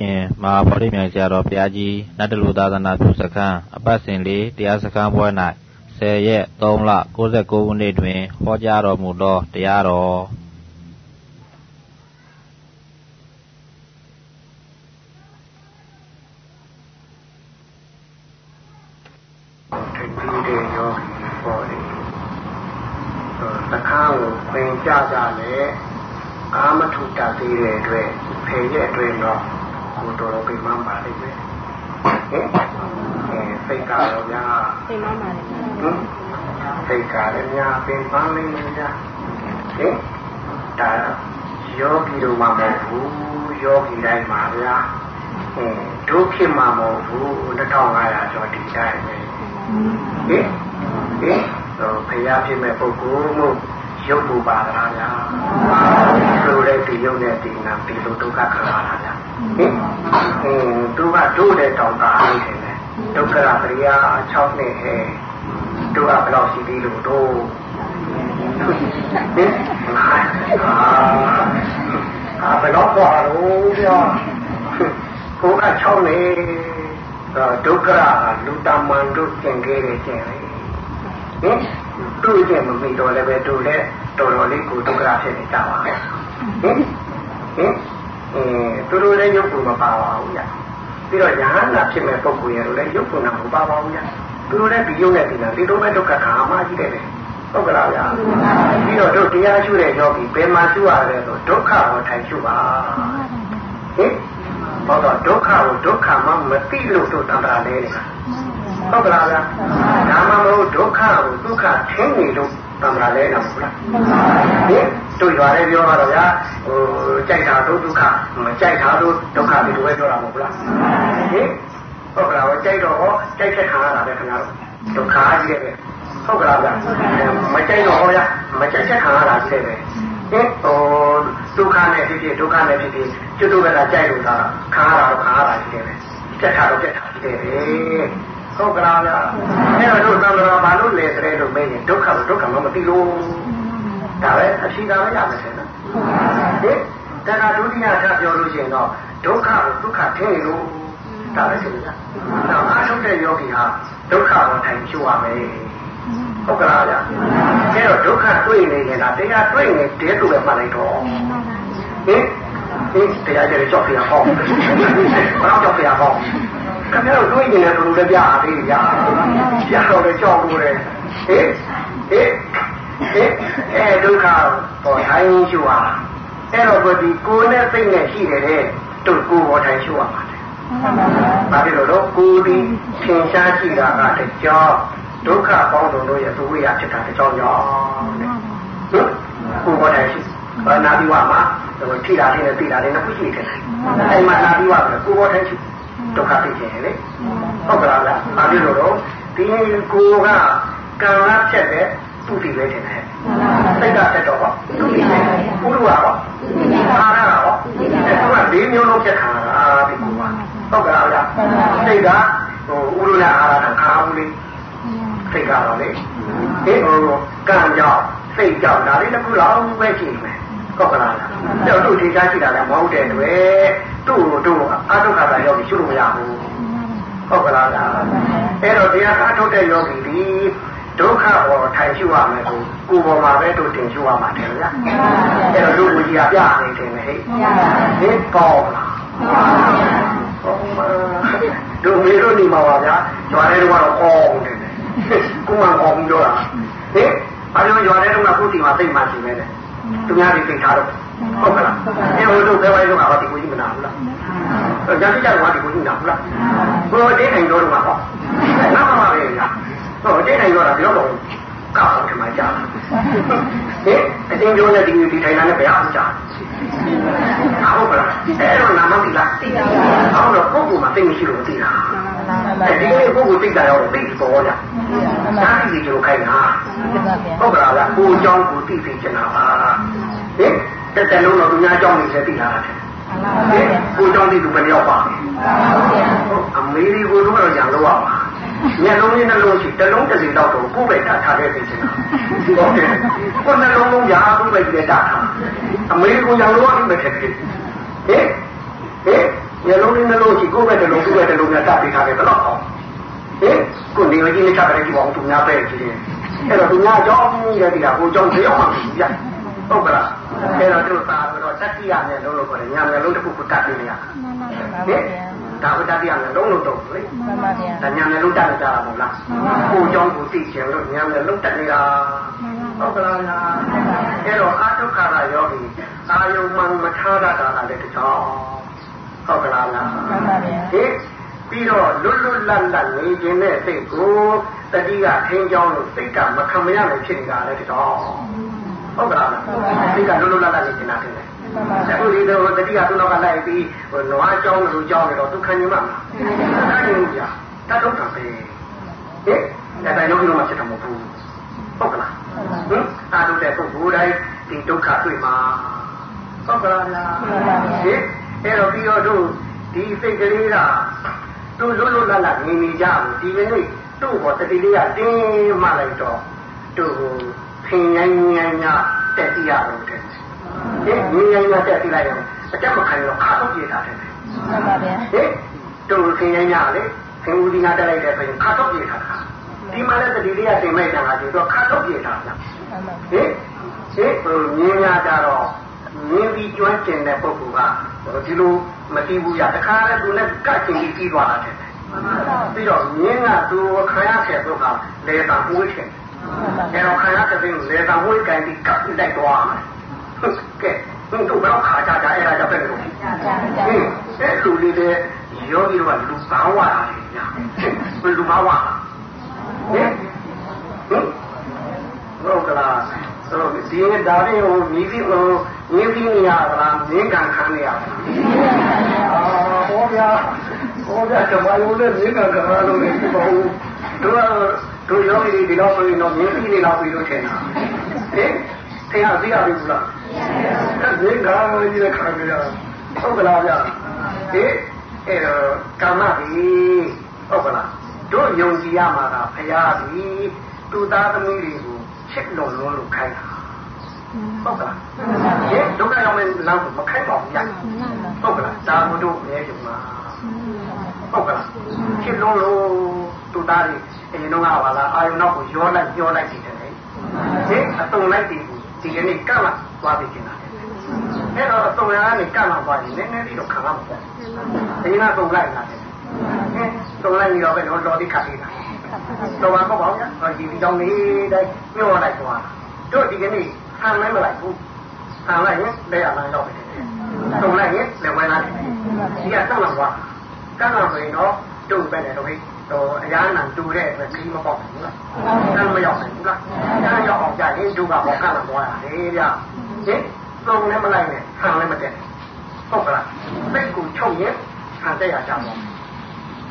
ရှင်မဟာဗောဓိမြိုင်ဆရာတော်ဘုရားကြီးနတ်တလူသာသနာပြုစခန်းအပတ်စဉ်လေးတရားစခန်းပွဲ၌10ရက်3လ69ခုနှစ်တွင်ဟောကြားတော်မူသောတရားတော်ထိပ်ပြီးတဲ့ယောဂီပေါ်တယ်သခါကိုခွင်ကြကြလေအာမထုတတ်သေးတဲ့အတွက်ဖေရဲ့အတွက်တော့ ကိုတော်တော်ပြမပါလိမ့်မယ်ဟင်အဲစိတ်ကတော့ဗျာသိမှန်းပါလေဟင်စိတ်ကလည်းများပင်ပန်းလိမ့်မယ်ဗျာဟင်ဒါယောဂီတို့မှမဟုတ်ဘူးယောဂီတိုင်းမှာဗျာဟင်ဒုဖြစ်မှာမဟုတ်ဘူး2500ကျော်ဒီတိုင်းပဲဟင်ဟင်ဟိုဖရာဖြစ်မဲ့ပုဂ္ဂိုလ်မှုရုပ်ပူပါလားဗျာဆိုတဲ့ဒီရုပ်နဲ့ဒီနာဒီလိုဒုက္ခခံရတာဗျာ ဟင်ဟင်သူကတို့တဲ့တောင်တာလေးတယ်လေဒုက္ခရပရိယာ6နှစ်ဟဲ့တို့ကဘယ်လောက်ရှိသေးလို့တို့ဟင်အာအာဘယ်တော့ပါလို့ဗျာကိုက6နှစ်ဒုက္ခရလူတမန်တို့ကျင်ခဲ့တယ်ကျင်လေဟင်တို့ကျင်မမိတော့လည်းပဲတို့လည်းတော်တော်လေးကိုဒုက္ခရဖြစ်နေကြပါဟင်ဟင်ဟင် အဲသူတို့လည်းရုပ်ကိုမပါပါဘူးညပြီးတော့ညာနာဖြစ်မဲ့ပုံကိုရလို့လည်းရုပ်ကိုမပါပါဘူးညသူတို့လည်းဒီရုပ်နဲ့ဒီနာဒီလိုပဲဒုက္ခခါမှကြီးတယ်ဟုတ်ကလားဗျာပြီးတော့တို့တရားရှုတဲ့ယောဂီဘယ်မှာရှုရလဲဆိုဒုက္ခကိုထိုင်ရှုပါဟင်ဘာတော့ဒုက္ခကိုဒုက္ခမှမသိလို့တို့တန်တာလဲဟုတ်ကလားဗျာဒါမှမဟုတ်ဒုက္ခကိုဒုက္ခထင်းနေလို့တန်တာလဲတော့ဟုတ်လားဟင် တို့ရွာလေးပြောတော့ဗျာဟိုကြိုက်တာတို့ဒုက္ခမကြိုက်တာတို့ဒုက္ခဒီလိုပဲပြောတာမဟုတ်လားဟင်ဟုတ်ကလားကြိုက်တော့ဟောကြိုက်ချက်ခံရတာပဲခင်ဗျားတို့ဒုက္ခကြီးရဲ့ဟုတ်ကလားဗျာမကြိုက်တော့ဟောရမကြိုက်ချက်ခံရတာကြီးတယ်ပဲဟင်ဟိုဒုက္ခနဲ့ဖြစ်ဖြစ်ဒုက္ခနဲ့ဖြစ်ဖြစ်ကျွတ်တို့ကကြိုက်လို့သာခံရတာတော့ခံရတာကြီးတယ်ပဲကြက်တာတော့ကြက်တာကြီးတယ်ပဲဟုတ်ကလားဗျာအဲ့တော့တို့သံဃာဘာလို့လဲတဲ့လို့မင်းဒုက္ခဒုက္ခမမသိလို့ ဒါပဲအရှိတာပဲရမယ်ဆင်နော်ဟင်တခါဒုတိယကပြောလို့ရှိရင်တော့ဒုက္ခကိုဒုက္ခထင်းလို့ဒါပဲဆင်ဗျာနောက်အားထုတ်တဲ့ယောဂီဟာဒုက္ခကိုထိုင်ဖြိုးရမယ်ဟုတ်ကလားဗျာအဲတော့ဒုက္ခတွေ့နေရင်ဒါတရားတွေ့နေတယ်လို့ပဲမှတ်လိုက်တော့ဟင်ဒီတရားကြတဲ့ကြောက်ပြရဟောဘာကြောက်ပြရဟောခင်ဗျားတို့တွေးနေတယ်လို့လည်းပြအားသေးကြပြတော့လည်းကြောက်လို့လေဟင်ဟင်ဟင် အဲဒုက္ခပေါ်ထိုင်ရှုရအဲ့တော့ကိုဒီကိုယ်နဲ့စိတ်နဲ့ရှိတယ်တဲ့တို့ကိုယ်ပေါ်ထိုင်ရှုရမှာဘာဖြစ်လို့တော့ကိုယ်ဒီသင်ရှားကြည့်တာကတကြောင်ဒုက္ခပေါင်းတို့ရဲ့သဝေယဖြစ်တာတကြောင်ကြောင့်တဲ့ဟုတ်ကိုယ်ပေါ်ထိုင်ရှုဘာနာပြီးဝမှာထိတာလေးနဲ့သိတာလေးနဲ့ခုရှိတယ်အဲ့မှာနာပြီးဝဆိုကိုယ်ပေါ်ထိုင်ရှုဒုက္ခဖြစ်ခြင်းလေဟုတ်ကလားဗျာဘာဖြစ်လို့တော့ဒီကိုကကံကဖြတ်တဲ့ သူတည်ပဲထင်တယ်စိတ်ကတက်တော့သူတည်ပဲပုရုဟာရောအာရရောအဲ့သူက၄မျိုးလုံးဖြတ်ခါတာဒီကူကဟုတ်ကလားဗျာစိတ်ကဟိုဥရုနဲ့အာရကခါဘူးလေစိတ်ကတော့လေဒီဟိုကံကြောင့်စိတ်ကြောင့်ဒါလေးတစ်ခုလောက်ပဲရှိနေမယ်ဟုတ်ကလားကျောက်တို့ထိချာရှိတာလည်းမဟုတ်တဲ့တွေ့သူ့တို့အာဒုက္ခတာရောက်ပြီးရှုလို့မရဘူးဟုတ်ကလားအဲ့တော့တရားအားထုတ်တဲ့ယောဂီဒီ ဒုက္ခပေါ်ထိုင်ရှုရမယ်ကိုကိုယ်ပေါ်မှာပဲတို့တင်ရှုရမှာတယ်ဗျာအဲ့တော့လူကိုကြီးကပြနေတယ်ဟဲ့ဒီကောင်းလားဟုတ်ပါတို့မေတို့နေမှာပါဗျာကျွာတဲ့တော့ကောင်းတယ်ကိုမှကောင်းပြီးတော့လားဟင်အားလုံးကျွာတဲ့တော့ကခုတီမှာသိမှရှိမယ်တဲ့သူများတွေသိထားတော့ဟုတ်ကလားအဲဟိုတို့ဘယ်ဝိုင်းတော့ကဒီကိုကြီးမနာဘူးလားအဲကြာတိကျတော့ဒီကိုကြီးနာဘူးလားဘိုးတင်းနိုင်တော့တော့ဟောနောက်မှပဲညာ ဟောတဲ့နိုင်တော့တာပြောပါဦးကောက်ထမကြဟဲ့အတင်းကျိုးနဲ့ဒီမျိုးဒီထိုင်လာနဲ့ဘယ်အောင်ကြဟုတ်ပါလားအဲ့တော့နာမတိလားသိတာပါဟုတ်တော့ပုဂ္ဂိုလ်မှာသိမရှိလို့သိတာဒီနေ့ပုဂ္ဂိုလ်သိတာရောသိပေါ်ကြဒါကြီးကြိုခိုင်းတာဟုတ်ပါလားကိုအကြောင်းကိုသိသိချင်တာပါဟဲ့တက်တက်လုံးတော့သူများအကြောင်းကိုသိလာတာဖြစ်ကိုကြောင့်ဒီလူပဲရောက်ပါမယ်။အမေဒီကိုတော့ရံလို့ရပါ မျက်လုံးနဲ့နှလုံးရှိတစ်လုံးတစ်စီတော့ကိုပဲတာထားတဲ့သိချင်တာဟုတ်တယ်ကိုနှလုံးလုံးရာကိုပဲကြည့်တာအမေရီကိုရံလို့ရမယ်ထက်ဟင်ဟင်မျိုးလုံးလေးနှလုံးရှိကိုယ်ပဲတလုံးကိုယ်ပဲတလုံးများတတ်ပေးထားတယ်ဘယ်တော့အောင်ဟင်ကိုနေကြီးနဲ့ချတယ်ဒီဘောသူများပဲကြည့်တယ်အဲ့တော့သူများကြောင်းရတဲ့ကကိုကြောင်းတရားမှမပြဟုတ်ကလားအဲ့တော့သူသာတော့တတိယနဲ့လုံးလို့ခေါ်တယ်ညာမျိုးလုံးတစ်ခုခုတတ်ပေးနေရဟင် ဒါဝတ္တတိယနဲ့လုံးလို့တော့လေမှန်ပါဗျာဒါညာမျိုးလုံးတတ်ကြတာမဟုတ်လားကိုကြောင်းကိုသိချင်လို့ညာမျိုးလုံးတတ်နေတာဟုတ်ကလားညာအဲ့တော့အာဒုက္ခရယောဂီအာယုံမှမထားတာကလည်းတခြားဟုတ်ကလားညာမှန်ပါဗျာဟင်ပြီးတော့လွတ်လွတ်လပ်လပ်နေခြင်းနဲ့စိတ်ကိုတတိကထင်းကြောင်းလို့စိတ်ကမခံမရနိုင်ဖြစ်နေတာလည်းတခြား ဟုတ်ကလားစိတ်ကလွတ်လွတ်လပ်လပ်နေနေတာဖြစ်တယ်အခုဒီတော့တတိယသူနောက်ကလိုက်ပြီးဟိုနွားကြောင်းလို့ကြောင်းနေတော့ဒုက္ခညမမှာဒါညင်ကြတတ်တော့တာပဲဟင်ဒါတိုင်းလုံးလုံးမှဖြစ်တာမဟုတ်ဘူးဟုတ်ကလားဟင်အာရုံတဲ့ပုဂ္ဂိုလ်တိုင်းဒီဒုက္ခတွေ့မှာဟုတ်ကလားလားဟင်အဲ့တော့ပြီးတော့တို့ဒီစိတ်ကလေးကတို့လွတ်လွတ်လပ်လပ်နေနေကြဘူးဒီကနေ့တို့ဟောတတိလေးကတင်းမှလိုက်တော့တို့ ဖင်ញိုင်းញိုင်းညတက်တိရလို့တဲ့ဟင်ငြိမ်းချမ်းရတဲ့ပြလိုက်ရင်အတက်မခံရတော့ခါတော့ပြေတာတယ်မှန်ပါဗျာဟင်တူခင်ရင်းရလေခင်ဦးဒီနာတက်လိုက်တဲ့ဆိုရင်ခါတော့ပြေတာဒီမှာလည်းတတိလေးကတင်မဲ့တာကဒီတော့ခါတော့ပြေတာဗျာဟင်ဟင်ဟိုငြင်းရကြတော့မြင်းပြီးကျွမ်းကျင်တဲ့ပုဂ္ဂိုလ်ကဒီလိုမသိဘူးရတခါလည်းသူနဲ့ကတ်ချင်ပြီးပြီးသွားတာတဲ့ပြီးတော့မြင်းကသူခံရခဲ့တော့ကလေတာမွေးချင်တယ် အဲတော့ခံရတဲ့လေတာမွေးကန်ပြီးကတ်လိုက်တော့မယ်ကဲတို့တော့ခါကြကြအဲ့ဒါကြောင့်ပဲလို့ဟင်းအဲ့လူလေးတဲ့ယောဂီကလူဘာဝလာလေညာဘယ်လူဘာဝဟင်ဟင်ဟုတ်ကလားဆိုဒီဒါလေးဟိုမြည်ပြီးဟိုမြည်ပြီးနေရလားမြင်းကန်ခံနေရလားအာဟောဗျာဟောဗျာတမယုံနဲ့မြင်းကန်ခံရလို့လည်းမဟုတ်တို့ တို့ယောဂီဒီလောက်ဆိုရင်တော့မြင်းပြီးနေတော့ပြီးလို့ထင်တာဟင်ဆရာသိရပြီဘူးလားသိကံကြီးတဲ့ခံရဟုတ်ကလားဗျာဟေးအဲ့တော့ကာမပြီဟုတ်ကလားတို့ယုံကြည်ရမှာကဖရာပြီသူသားသမီးတွေကိုချစ်လုံးလုံးလို့ခိုင်းတာဟုတ်ကလားဟေးဒုက္ခရောက်မဲ့လောက်မခိုင်းပါဘူးညဟုတ်ကလားဒါမတို့ပဲဒီမှာဟုတ်ကလားချစ်လုံးလုံးသူသားတွေ အရင်တော့ကပါလားအာယုနောက်ကိုရောလိုက်ပြောလိုက်ကြည့်တယ်ဟေးအတုံလိုက်ပြီဒီကနေ့ကန့်လာသွားပြီကျင်တာအဲ့တော့တုံရကနေကန့်လာသွားရင်နည်းနည်းလေးတော့ခံရမှာပေါ့ဒီနာတုံလိုက်လာတယ်တုံလိုက်ပြီးတော့ပဲတော့တော်တိခတ်နေတာတော့ဘာပေါ့ဗျာဒီဒီကြောင့်လေးတိုင်းညှို့လိုက်သွားတို့ဒီကနေ့ဆံမဲမလိုက်ဘူးဆံလိုက်ရင်လက်ရလမ်းတော့ပဲတုံလိုက်ရင်လက်ဝဲလာတယ်ဒီကတောက်လာသွားကန့်လာဆိုရင်တော့တုံပဲတယ်တော့ တော့အရာနာတူတဲ့အတွက်ခီးမပေါက်ဘူးလား။ဆန်းမရောက်ဘူးလား။ဆန်းရောက်အောင်ကြရင်ဒုကဘောကလာသွားတာလေဗျာ။ဟင်သုံးလည်းမလိုက်နဲ့ဆန်းလည်းမတက်။ဟုတ်ကလား။စိတ်ကိုချုပ်ရင်ဆန်းတက်ရကြပါမယ်။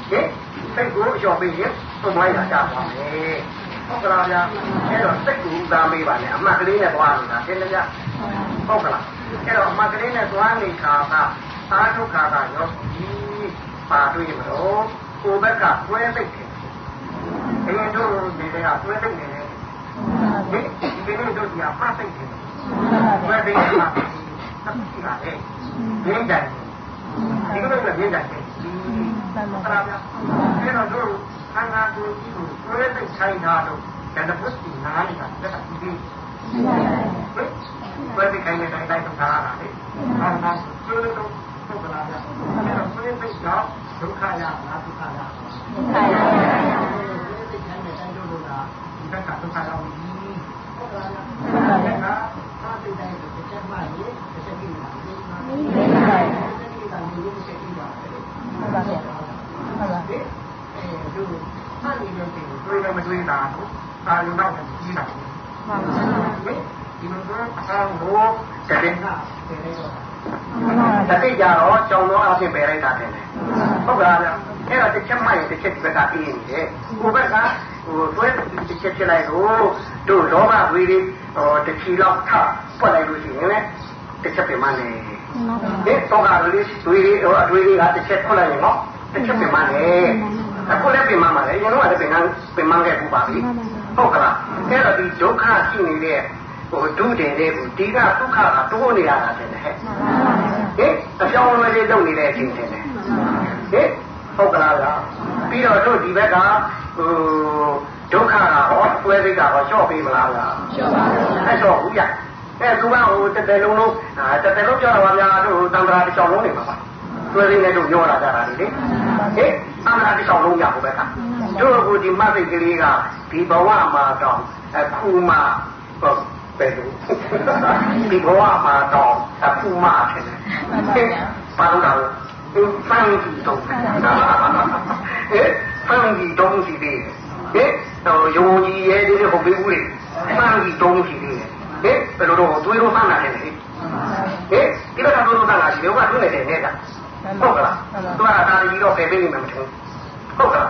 ဟင်စိတ်ကိုအလျှော်ပေးရင်သုံးမရကြပါမယ်။ဟုတ်ကလားဗျာ။အဲ့တော့စိတ်ကိုဥသားမေးပါနဲ့အမှတ်ကလေးနဲ့သွားနေတာသင်လည်းဗျာ။ဟုတ်ကလား။အဲ့တော့အမှတ်ကလေးနဲ့သွားနေခါကအာဒုက္ခကရောဒီပါတွေ့မလို့ ကိုယ်ဘက်ကတွဲသိတယ်အရင်တို့တွေကတွဲသိနေတယ်ဒီဒီနေ့တို့ကဖတ်သိတယ်တွဲသိတာသတိပါလေဒင်းတယ်ဒီလိုပဲဒင်းတယ်ဒီဆရာပြအဲ့တော့တို့ခန္ဓာကိုယ်ကြီးကိုတွဲသိဆိုင်တာတော့ဒါတပုတ်ဒီနားနေတာတက်တာဒီတွဲသိခိုင်းတဲ့တိုင်းတိုင်းတော့ထားတာလေအဲ့ဒါဆိုလို့တော့ပုဂ္ဂလာပြအဲ့တော့တွဲသိတော့ ဒုက္ခရလားဒုက္ခရဒုက္ခရဒီတိုင်းနဲ့တိုင်းတို့ကဒီဘက်ကဒုက္ခရောက်ပြီဟုတ်ကဲ့ဒါကသာတိတိုင်းကိုတစ်ချက်မှရေးတစ်ချက်ပြီးလာပြီမှန်ပါဘူးဒီကနေ့ဒီချက်ပြီးပါဟုတ်ပါဘူးဟုတ်ပါဘူးအဲတို့မှန်နေတယ်ဒီတွေးလည်းမတွေးတာဘူးအာရုံတော့ကြီးတာမှန်ပါဘူးဒီလိုတော့အောင်လို့တကယ်ကတကယ်တော့ တတိကြတော့ကြောင်းတော့အဖြစ်ပယ်လိုက်တာတယ်ဟုတ်ကဲ့ဗျအဲ့ဒါတစ်ချက်မှရင်တစ်ချက်ဒီဘက်ကအေးနေတယ်ကိုဘက်ကဟိုသွဲတစ်ချက်ဖြစ်လိုက်လို့တို့လောဘဝီတွေဟိုတစ်ချီလောက်ထပွက်လိုက်လို့ရှိရင်လည်းတစ်ချက်ပြင်မနေဒီတော့ကလေးတွေးဟိုအတွေးတွေကတစ်ချက်ထွက်လိုက်ရင်ဟောတစ်ချက်ပြင်မနေအခုလည်းပြင်မမှာလေကျွန်တော်ကလည်းပြင်ကပြင်မခဲ့ပူပါပြီဟုတ်ကလားအဲ့တော့ဒီဒုက္ခရှိနေတဲ့ ဟိုဒုတင်တဲ့ကိုဒီကဒုက္ခကတိုးနေရတာတဲ့ဟဲ့ဟင်အပြောင်းအလဲလုပ်နေတဲ့အချိန်တည်း ဟင်ဟုတ်ကလားဗျာပြီးတော့တို့ဒီဘက်ကဟိုဒုက္ခကဟောတွဲစိတ်ကဟောလျှော့ပေးမလားဗျာလျှော့ပါဘူးအဲ့တော့ဘူးဗျာအဲသူကဟိုတစ်တယ်လုံးလုံးတစ်တယ်လုံးပြောတာပါဗျာတို့တန်ត្រာတစ်ချောင်းလုံးနေမှာပါတွဲစိတ်နဲ့တို့ပြောလာကြတာလေဟင်တန်ត្រာတစ်ချောင်းလုံးရဖို့ပဲကတို့ကဒီမသိကလေးကဒီဘဝမှာတော့အခုမှဟုတ် ပဲလို့ဒီဘဝမှာတော့အခုမှထင်တယ်ဘာလို့လဲဖန်ကြီးတော့ဟဲ့ဖန်ကြီးတော့စီသေးဟဲ့တော့ယုံကြည်ရဲ့ဒီဟုတ်ပြီဦးလေဖန်ကြီးတော့စီသေးဟဲ့ဘယ်လိုတော့တွေးလို့မှန်းလာတယ်လေဟဲ့ဒီလိုကတော့တော့လာရှိတယ်ကတွင်းနေတယ်နဲ့ကဟုတ်ကလားသူကဒါကြီးတော့ဖယ်ပေးနေမှာမထင်ဟုတ်ကလား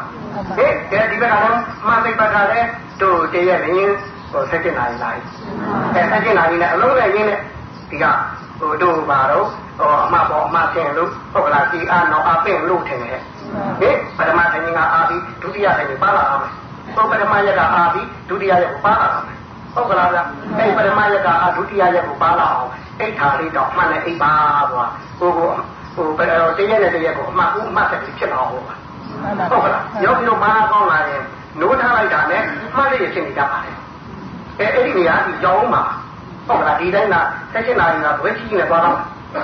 ဟဲ့ဒီဘက်ကတော့မသိပတ်ကလည်းတို့တည့်ရဲ့နေ ဟိုဆက်ကျင်လာရင်လာအဲဆက်ကျင်လာရင်လည်းအလုံးနဲ့ရင်းနဲ့ဒီကဟိုတို့ပါတော့ဟောအမပေါ်အမဆင်းလို့ဟုတ်ကလားဒီအာနောအပင့်လို့ထင်တယ်ဟဲ့ပထမဆင်းကအာပြီးဒုတိယဆင်းပါလာအောင်ဟောပထမရက်ကအာပြီးဒုတိယရက်ကိုပါလာအောင်ဟုတ်ကလားဗျအဲ့ပထမရက်ကအာဒုတိယရက်ကိုပါလာအောင်အိတ်ထားလေးတော့မှန်တယ်အိတ်ပါကွာဟိုဟိုဟိုဘယ်တော့တရက်နဲ့တရက်ကိုအမှတ်ဦးမှတ်ဆက်ပြီးဖြစ်အောင်ဟုတ်ပါဟုတ်ကလားရုပ်ပြီးတော့မာကောင်းလာရင်နိုးထားလိုက်တာနဲ့မှတ်လေးဖြစ်နေကြပါလေ အဲအဲ့ဒီနေရာဒီကြောင်းမှာဟုတ်ကလားဒီတိုင်းကဆက်ရှင်လာရင်ကဘယ်ကြီးနဲ့သွားတော့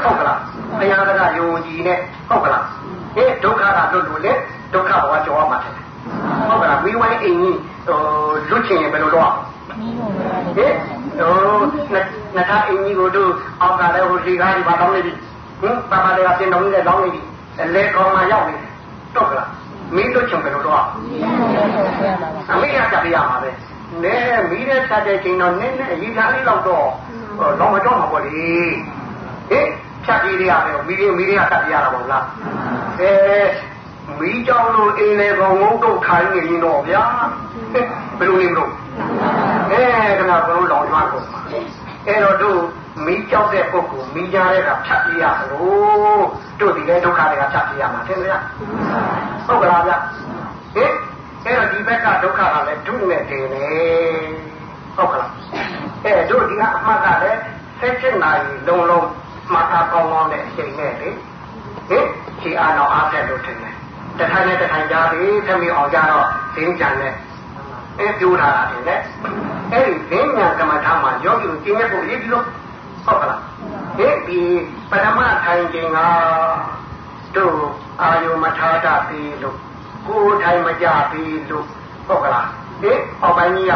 ဟုတ်ကလားဘုရားကယုံကြည်နဲ့ဟုတ်ကလားဒီဒုက္ခကလွတ်လို့လေဒုက္ခဘဝကြောင်းမှာတယ်ဟုတ်ကလားမိဝိုင်းအိမ်ကြီးဟိုလွတ်ချင်ရင်ဘယ်လိုတော့ဟင်ဟိုနှစ်ခါအင်းကြီးကိုတို့အောက်ကလည်းဟိုဒီကားကြီးပါတော့နေပြီဟင်ပါပါလေးကပြင်တော်ကြီးလည်းလောင်းနေပြီလဲကောင်းမှရောက်နေတော့ကလားမင်းတို့ချင်ဘယ်လိုတော့အမေကကြပြရမှာပဲ နဲမီးတဲ့ဖြတ်တဲ့ချိန်တော့နည်းနည်းအရေးသားလေးတော့တော့တော့မတော့မှာပေါ့လေဟင်ဖြတ်ပြီးရရတယ်မီးလေးမီးလေးကတတ်ပြရတာပေါ့လားအဲမီးကြောင်လို့အိမ်လေကောင်ငုံတော့ခိုင်းနေရင်တော့ဗျာဘယ်လိုနေမလို့အဲခဏဘလုံးလောင်ကျွမ်းကုန်အဲ့တော့တို့မီးကြောက်တဲ့ပုဂ္ဂိုလ်မီးကြားတဲ့ကဖြတ်ပြရလို့တို့ဒီလေဒုက္ခတွေကဖြတ်ပြရမှာသင်မလားဟုတ်ကလားဗျဟင် အဲ့တော့ဒီဘက်ကဒုက္ခကလည်းဒုနဲ့တင်နေဟုတ်ကလားအဲတို့ဒီကအမှတ်ကလည်းဆက်ချက်နိုင်လုံးလုံးမှတ်သားကောင်းကောင်းနဲ့အချိန်နဲ့လေဟင်ခြေအားတော့အားဆက်လို့ထင်တယ်တထိုင်နဲ့တထိုင်ကြားပြီးသမီးအောင်ကြတော့ဈင်းကြံနဲ့အဲပြိုးထားတာတင်လေအဲ့ဒီဈင်းညာကမ္မထာမှာယောဂီကိုကျင့်ရဖို့ရည်ပြီးတော့ဟုတ်ကလားဒီဒီပရမထိုင်ခြင်းကတို့အာယုမထာတာပြီးလို့ ကိုယ်ထိုင်မကြပြီလို့ဟုတ်ကလားဟင်အောက်ပိုင်းကြီးက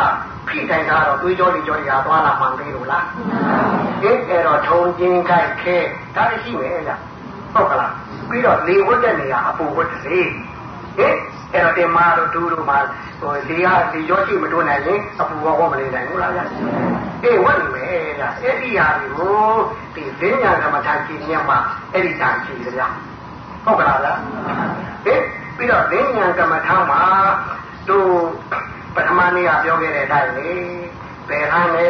ဖိတိုင်တာတော့တွေးကြောတွေကြောတွေဟာသွားလာမှန်သေးလို့လားဟင်အဲ့တော့ထုံချင်းခိုက်ခဲဒါရှိမယ်ဗျဟုတ်ကလားပြီးတော့လေဝတ်တဲ့နေရာအပူဝတ်စေဟင်အဲ့တော့တင်မာတို့ဒူးတို့မှာဟိုလေကဒီရောရှိမတွန်းနိုင်ရင်အပူဘောမနေနိုင်ဘူးလားဗျအေးဝတ်နေမယ်ဗျအဲ့ဒီဟာတွေကိုဒီဈဉ္ညာကမ္မထာကြည်ညက်မှာအဲ့ဒီတာကြည်ကြဗျဟုတ်ကလားဗျဟင် ပြီးတော့လင်းဉာဏ်ကမ္မထာမှာတို့ပထမနေ့ကပြောခဲ့တဲ့အတိုင်းလေဘယ်ဟန်လဲ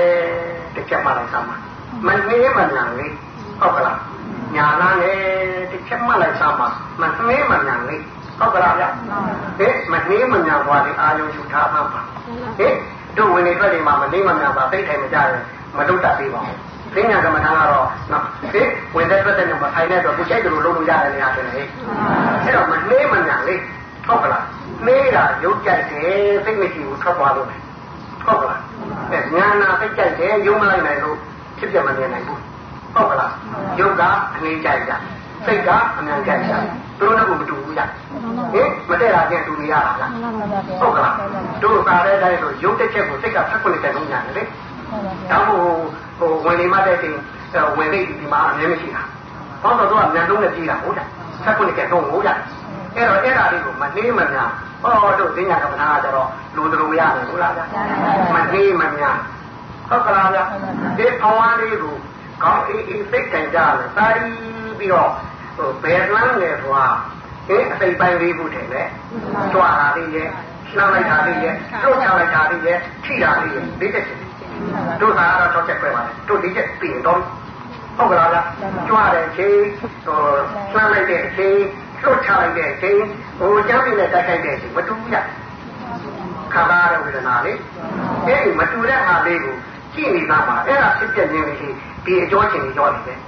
တစ်ချက်မှလိုက်စမ်းပါမနေမညာလေဟုတ်ကလားညာလာလေတစ်ချက်မှလိုက်စမ်းပါမနေမညာလေဟုတ်ကလားဗျဟဲ့မနေမညာဘွားဒီအာယုံယူထားမှပါဟဲ့တို့ဝင်နေထွက်နေမှာမနေမညာပါသိထိုင်မကြရင်မလုပ်တတ်သေးပါဘူး သိညာကမ္မထာကတော့နော်ဒီဝင်တဲ့ထွက်တဲ့ညမှာထိုင်တဲ့တော့ကိုချိန်တယ်လို့လုပ်လို့ရတယ်နေရာတယ်ဟဲ့အဲ့တော့မနှေးမညာလေးဟုတ်ကလားနှေးတာရုပ်ကြိုက်တယ်စိတ်မရှိဘူးထွက်သွားလို့ဟုတ်ကလားအဲညာနာစိတ်ကြိုက်တယ်ယုံမလိုက်နိုင်လို့ဖြစ်ပြမနေနိုင်ဘူးဟုတ်ကလားယုတ်ကအငြိမ့်ကြိုက်ကြစိတ်ကအမြန်ကြိုက်ကြသူတို့ကမတူဘူးကြဟင်မတည့်တာချင်းတူနေရတာလားဟုတ်ကလားတို့သာတဲ့အတိုင်းဆိုရုပ်တစ်ချက်ကိုစိတ်ကဖက်ခွင့်တဲ့လုံးညာတယ်လေ ဒါမို့ဟိုဝင်နေမှတဲ့တင်ဝင်နေဒီမှာအမြဲမရှိတာ။ဘာလို့တော့အမြန်ဆုံးနဲ့ကြီးတာဟုတ်တယ်။ဆက်ခွင့်ကတော့ဟုတ်တယ်။အဲ့တော့အဲ့ဒါလေးကိုမနှေးမညာဟောတို့ဈဉ္ညာကမ္ဘာကကြတော့လူတို့ရတယ်ဟုတ်လားဗျာ။မနှေးမညာဟုတ်ကလားဗျာ။ဒီဘဝလေးကိုကောင်းအေးအေးစိတ်ကြံကြတယ်။တာရီပြီးတော့ဟိုဘယ်လမ်းလဲဆိုတာအဲအစိပ်ပိုင်းလေးခုထင်တယ်။ကြွားတာလေးရဲ့လှမ်းလိုက်တာလေးရဲ့လှုပ်ချလိုက်တာလေးရဲ့ထိတာလေးရဲ့ဒီတက်ချင် တို့သာတော့၆ချက်ပဲပါတို့ဒီချက်ပြင်တော့ဟုတ်ကလားဗျကြွားတဲ့အချိန်ဟိုလှမ်းလိုက်တဲ့အချိန်လွတ်ချလိုက်တဲ့အချိန်ဟိုကျမ်းပြနဲ့တိုက်ခိုက်တဲ့အချိန်မတူဘူးဗျခါပါတဲ့ဝေဒနာလေးအဲ့ဒီမတူတဲ့ဟာလေးကိုကြည့်နေတာမှာအဲ့ဒါဖြစ်ပြနေလို့ရှိဒီအကျော်ချင်းကြီးကြောနေတယ်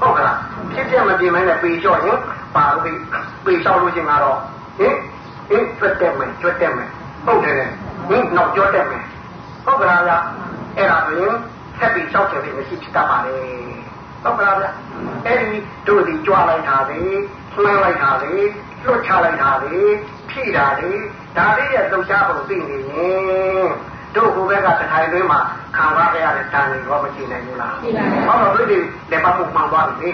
ဟုတ်ကလားဖြစ်ပြမပြင်းမနဲ့ပေလျှော့ရင်ပါလို့ပေလျှောက်လို့ချင်းကတော့ဟင်ဟင်ကျွတ်တက်မယ်ကျွတ်တက်မယ်ဟုတ်တယ်ဟင်နောက်ကျွတ်တက်မယ်ဟုတ်ကလားဗျ အဲ့ဒါဆိုရင်ဆက်ပြီးလျှောက်ချင်ပြီးမရှိဖြစ်တတ်ပါလေဟုတ်ကလားဗျအဲ့ဒီတို့ဒီကြွားလိုက်တာလေလှမ်းလိုက်တာလေလွတ်ချလိုက်တာလေဖြည့်တာလေဒါလေးရဲ့သုတ်ချပုံသိနေရင်တို့ဟိုဘက်ကတခိုင်သွင်းမှာခံစားရတဲ့တန်တွေတော့မရှိနိုင်ဘူးလားဟုတ်တော့တို့ဒီလက်ပတ်မှုမှန်သွားပြီ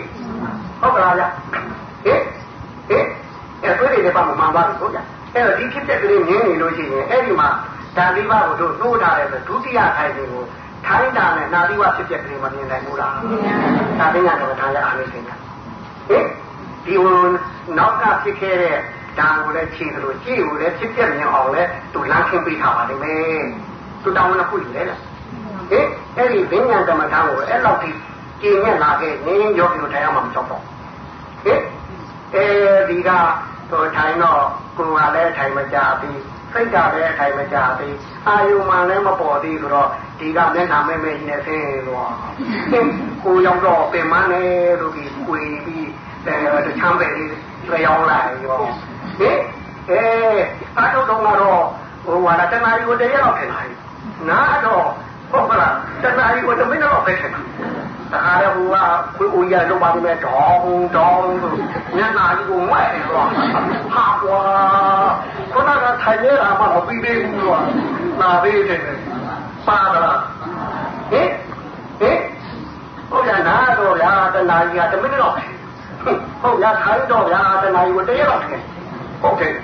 ဟုတ်ကလားဗျဟင်ဟင်အဲ့တို့ဒီလက်ပတ်မှုမှန်သွားပြီဟုတ်ကြအဲ့တော့ဒီဖြစ်တဲ့ကလေးငင်းနေလို့ရှိရင်အဲ့ဒီမှာ ဒါလေးပါကိုတို့နှိုးထားတယ်ဆိုဒုတိယထိုင်တွေကိုထိုင်းတာနဲ့နာသီဝဖြစ်တဲ့ကလေးမမြင်နိုင်ဘူးလားဒါပညာတော်ထားရအားလေးစင်ကဟင်ဒီဟိုနောက်ကဖြစ်ခဲ့တဲ့ဒါကိုလည်းခြေလို့ကြည့်ကိုလည်းဖြစ်ပြမြင်အောင်လဲသူလမ်းခင်းပေးထားပါလိမ့်မယ်သူတောင်းဝန်ခုလေလားဟင်အဲ့ဒီဘိညာကမ္မထာကိုအဲ့လောက်ထိကျင့်ရလာခဲ့ရင်ယောဂီတို့တရားမှမချောက်တော့ဟင်အဲဒီကတော့ထိုင်တော့ကိုယ်ကလည်းထိုင်မကြပြီး စိတ်ကလည်းထိုင်မကြပြီးအာယုမှလည်းမပေါ်သေးဆိုတော့ဒီကမျက်နှာမဲမဲကြီးနဲ့ဆင်းတော့ကိုရောက်တော့ပင်မနဲ့လို့ပြီးကိုယ်ပြီးအဲတချမ်းပဲလေးလျောင်းလာရောဟင်အဲအားထုတ်တော့တော့ဟိုဟာတနာရီကိုတရက်တော့ခင်လာနာတော့ဟုတ်ကလားတနာရီကိုတမင်းတော့ပဲခင်လာ တခါတော့ဟိုကကိုဦးရလုံးပါမယ်တောင်းတောင်းဆိုညနာကြီးကိုဝဲတော့ဟာကွာခုနကထိုင်နေတာမှတော့ပြီးသေးဘူးကွာနာသေးတယ်ပါတော့ဟင်ဟင်ဟုတ်ရနာတော့ရာတနာကြီးကတမင်းတော့ဟုတ်ရထိုင်တော့ရာတနာကြီးကိုတရက်တော့ခင်ဟုတ်တယ်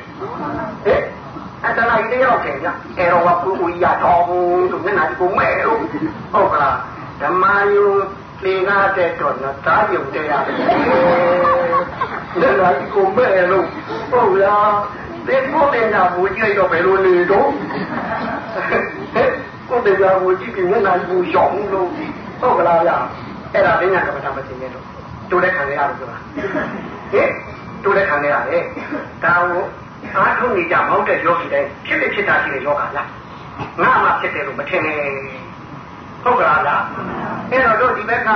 ဟင်အတနာကြီးတယောက်ခင်ဗျအဲတော့ကကိုဦးရတော်ဘူးဆိုမျက်နှာကြီးကိုမဲ့လို့ဟုတ်ကလားဓမ္မယုံ လေကားတဲ့တော့နော်သာယုံတဲ့ရတယ်မျက်နှာကြီးကိုမဲ့လို့ဟုတ်လားဒီကိုတင်တာဘူကြည့်တော့ဘယ်လိုနေတော့ကိုတင်တာဘူကြည့်ပြီးမျက်နှာကြီးကိုရှောင်လို့ဟုတ်ကလားဗျအဲ့ဒါပညာကမ္ဘာမသိနေတော့တို့လည်းခံရရတယ်ဆိုတာဟင်တို့လည်းခံရတယ်ဒါကိုအားထုတ်နေကြမဟုတ်တဲ့ယောဂီတိုင်းဖြစ်ဖြစ်ဖြစ်တာရှိတဲ့ယောဂလားငါမှဖြစ်တယ်လို့မထင်နဲ့ ဟုတ်ကလားလားအဲ့တော့တို့ဒီဘက်က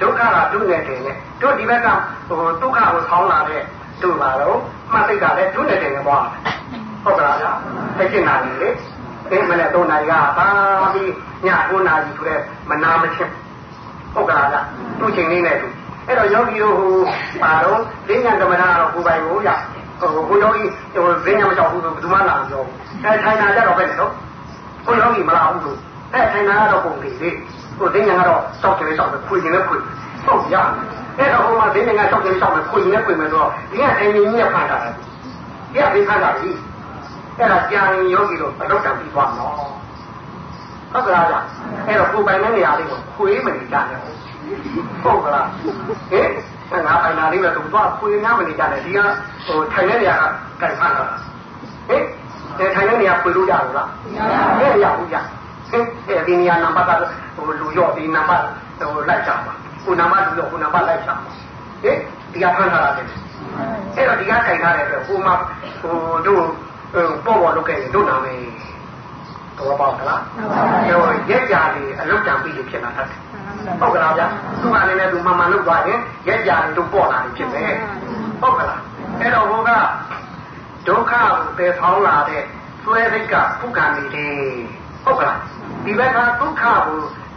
ဒုက္ခကဒုနဲ့တယ်နဲ့တို့ဒီဘက်ကဟိုဒုက္ခကိုဆောင်းလာတဲ့တို့ပါတော့မှတ်သိတာလည်းဒုနဲ့တယ်နဲ့ပေါ့ဟုတ်ကလားလားသိချင်တာလေအင်းမနဲ့၃နာရီကပါပြီးည9နာရီဆိုတဲ့မနာမချင်းဟုတ်ကလားလားသူ့ချိန်လေးနဲ့သူအဲ့တော့ယောဂီတို့ဟိုပါတော့ဈဉ္ညာကမ္မနာတော့ကိုယ်ပိုင်ကိုရဟိုဘုယောဂီဟိုဈဉ္ညာမကြောက်ဘူးဆိုဘယ်သူမှလာမပြောဘူးအဲထိုင်တာကြတော့ပဲနော်ဘုယောဂီမလာဘူးလို့ အဲထိုင်တာကတော့ပုံပြီးလေဟိုဈဉ္ညာကတော့စောက်တယ်စောက်တယ်ခွေရင်လည်းခွေဟုတ်ရအဲ့တော့ဟိုမှာဈဉ္ညာကစောက်တယ်စောက်တယ်ခွေရင်လည်းခွေမယ်ဆိုတော့ဒီကထိုင်နေကြီးဖန်တာလေဒီကပြီးဖန်တာပြီအဲ့ဒါကြာရင်ယောဂီတို့အလောက်တံပြီးသွားနော်ဟုတ်ကလားဗျအဲ့တော့ကိုယ်ပိုင်တဲ့နေရာလေးကိုခွေးမနေကြနဲ့ဟုတ်ကလားဟင်ငါပိုင်တာလေးပဲသူသွားခွေးများမနေကြနဲ့ဒီကဟိုထိုင်တဲ့နေရာကကြိုက်ဖန်တာဟင်ဒီထိုင်တဲ့နေရာခွေးလို့ရလို့လားမရဘူးကြဟင်အဲ ဒီနေရာနံပါတ်ကဟိုလူရော့ဒီနံပါတ်ဟိုလိုက်ကြပါကိုနံပါတ်လူရော့ကိုနံပါတ်လိုက်ကြပါဟင်ဒီကဖန်ထားတာတယ်အဲ့တော့ဒီကကြိုက်ထားတဲ့အတွက်ဟိုမှာဟိုတို့ပေါ့ပေါ်လုပ်ခဲ့ရင်တို့နာမယ်တော့ပေါ့ကလားဟိုရက်ကြလေးအလုတ်တံပြီးလို့ဖြစ်လာတတ်တယ်ဟုတ်ကလားဗျာသူ့အနေနဲ့သူမှန်မှန်လုပ်သွားရင်ရက်ကြလေးတို့ပေါ့လာတယ်ဖြစ်မယ်ဟုတ်ကလားအဲ့တော့ဟိုကဒုက္ခကိုပယ်ဖောင်းလာတဲ့သွဲစိတ်ကပုဂ္ဂံနေတယ်ဟုတ်ကလား ဒီဘက်ကဒုက္ခကို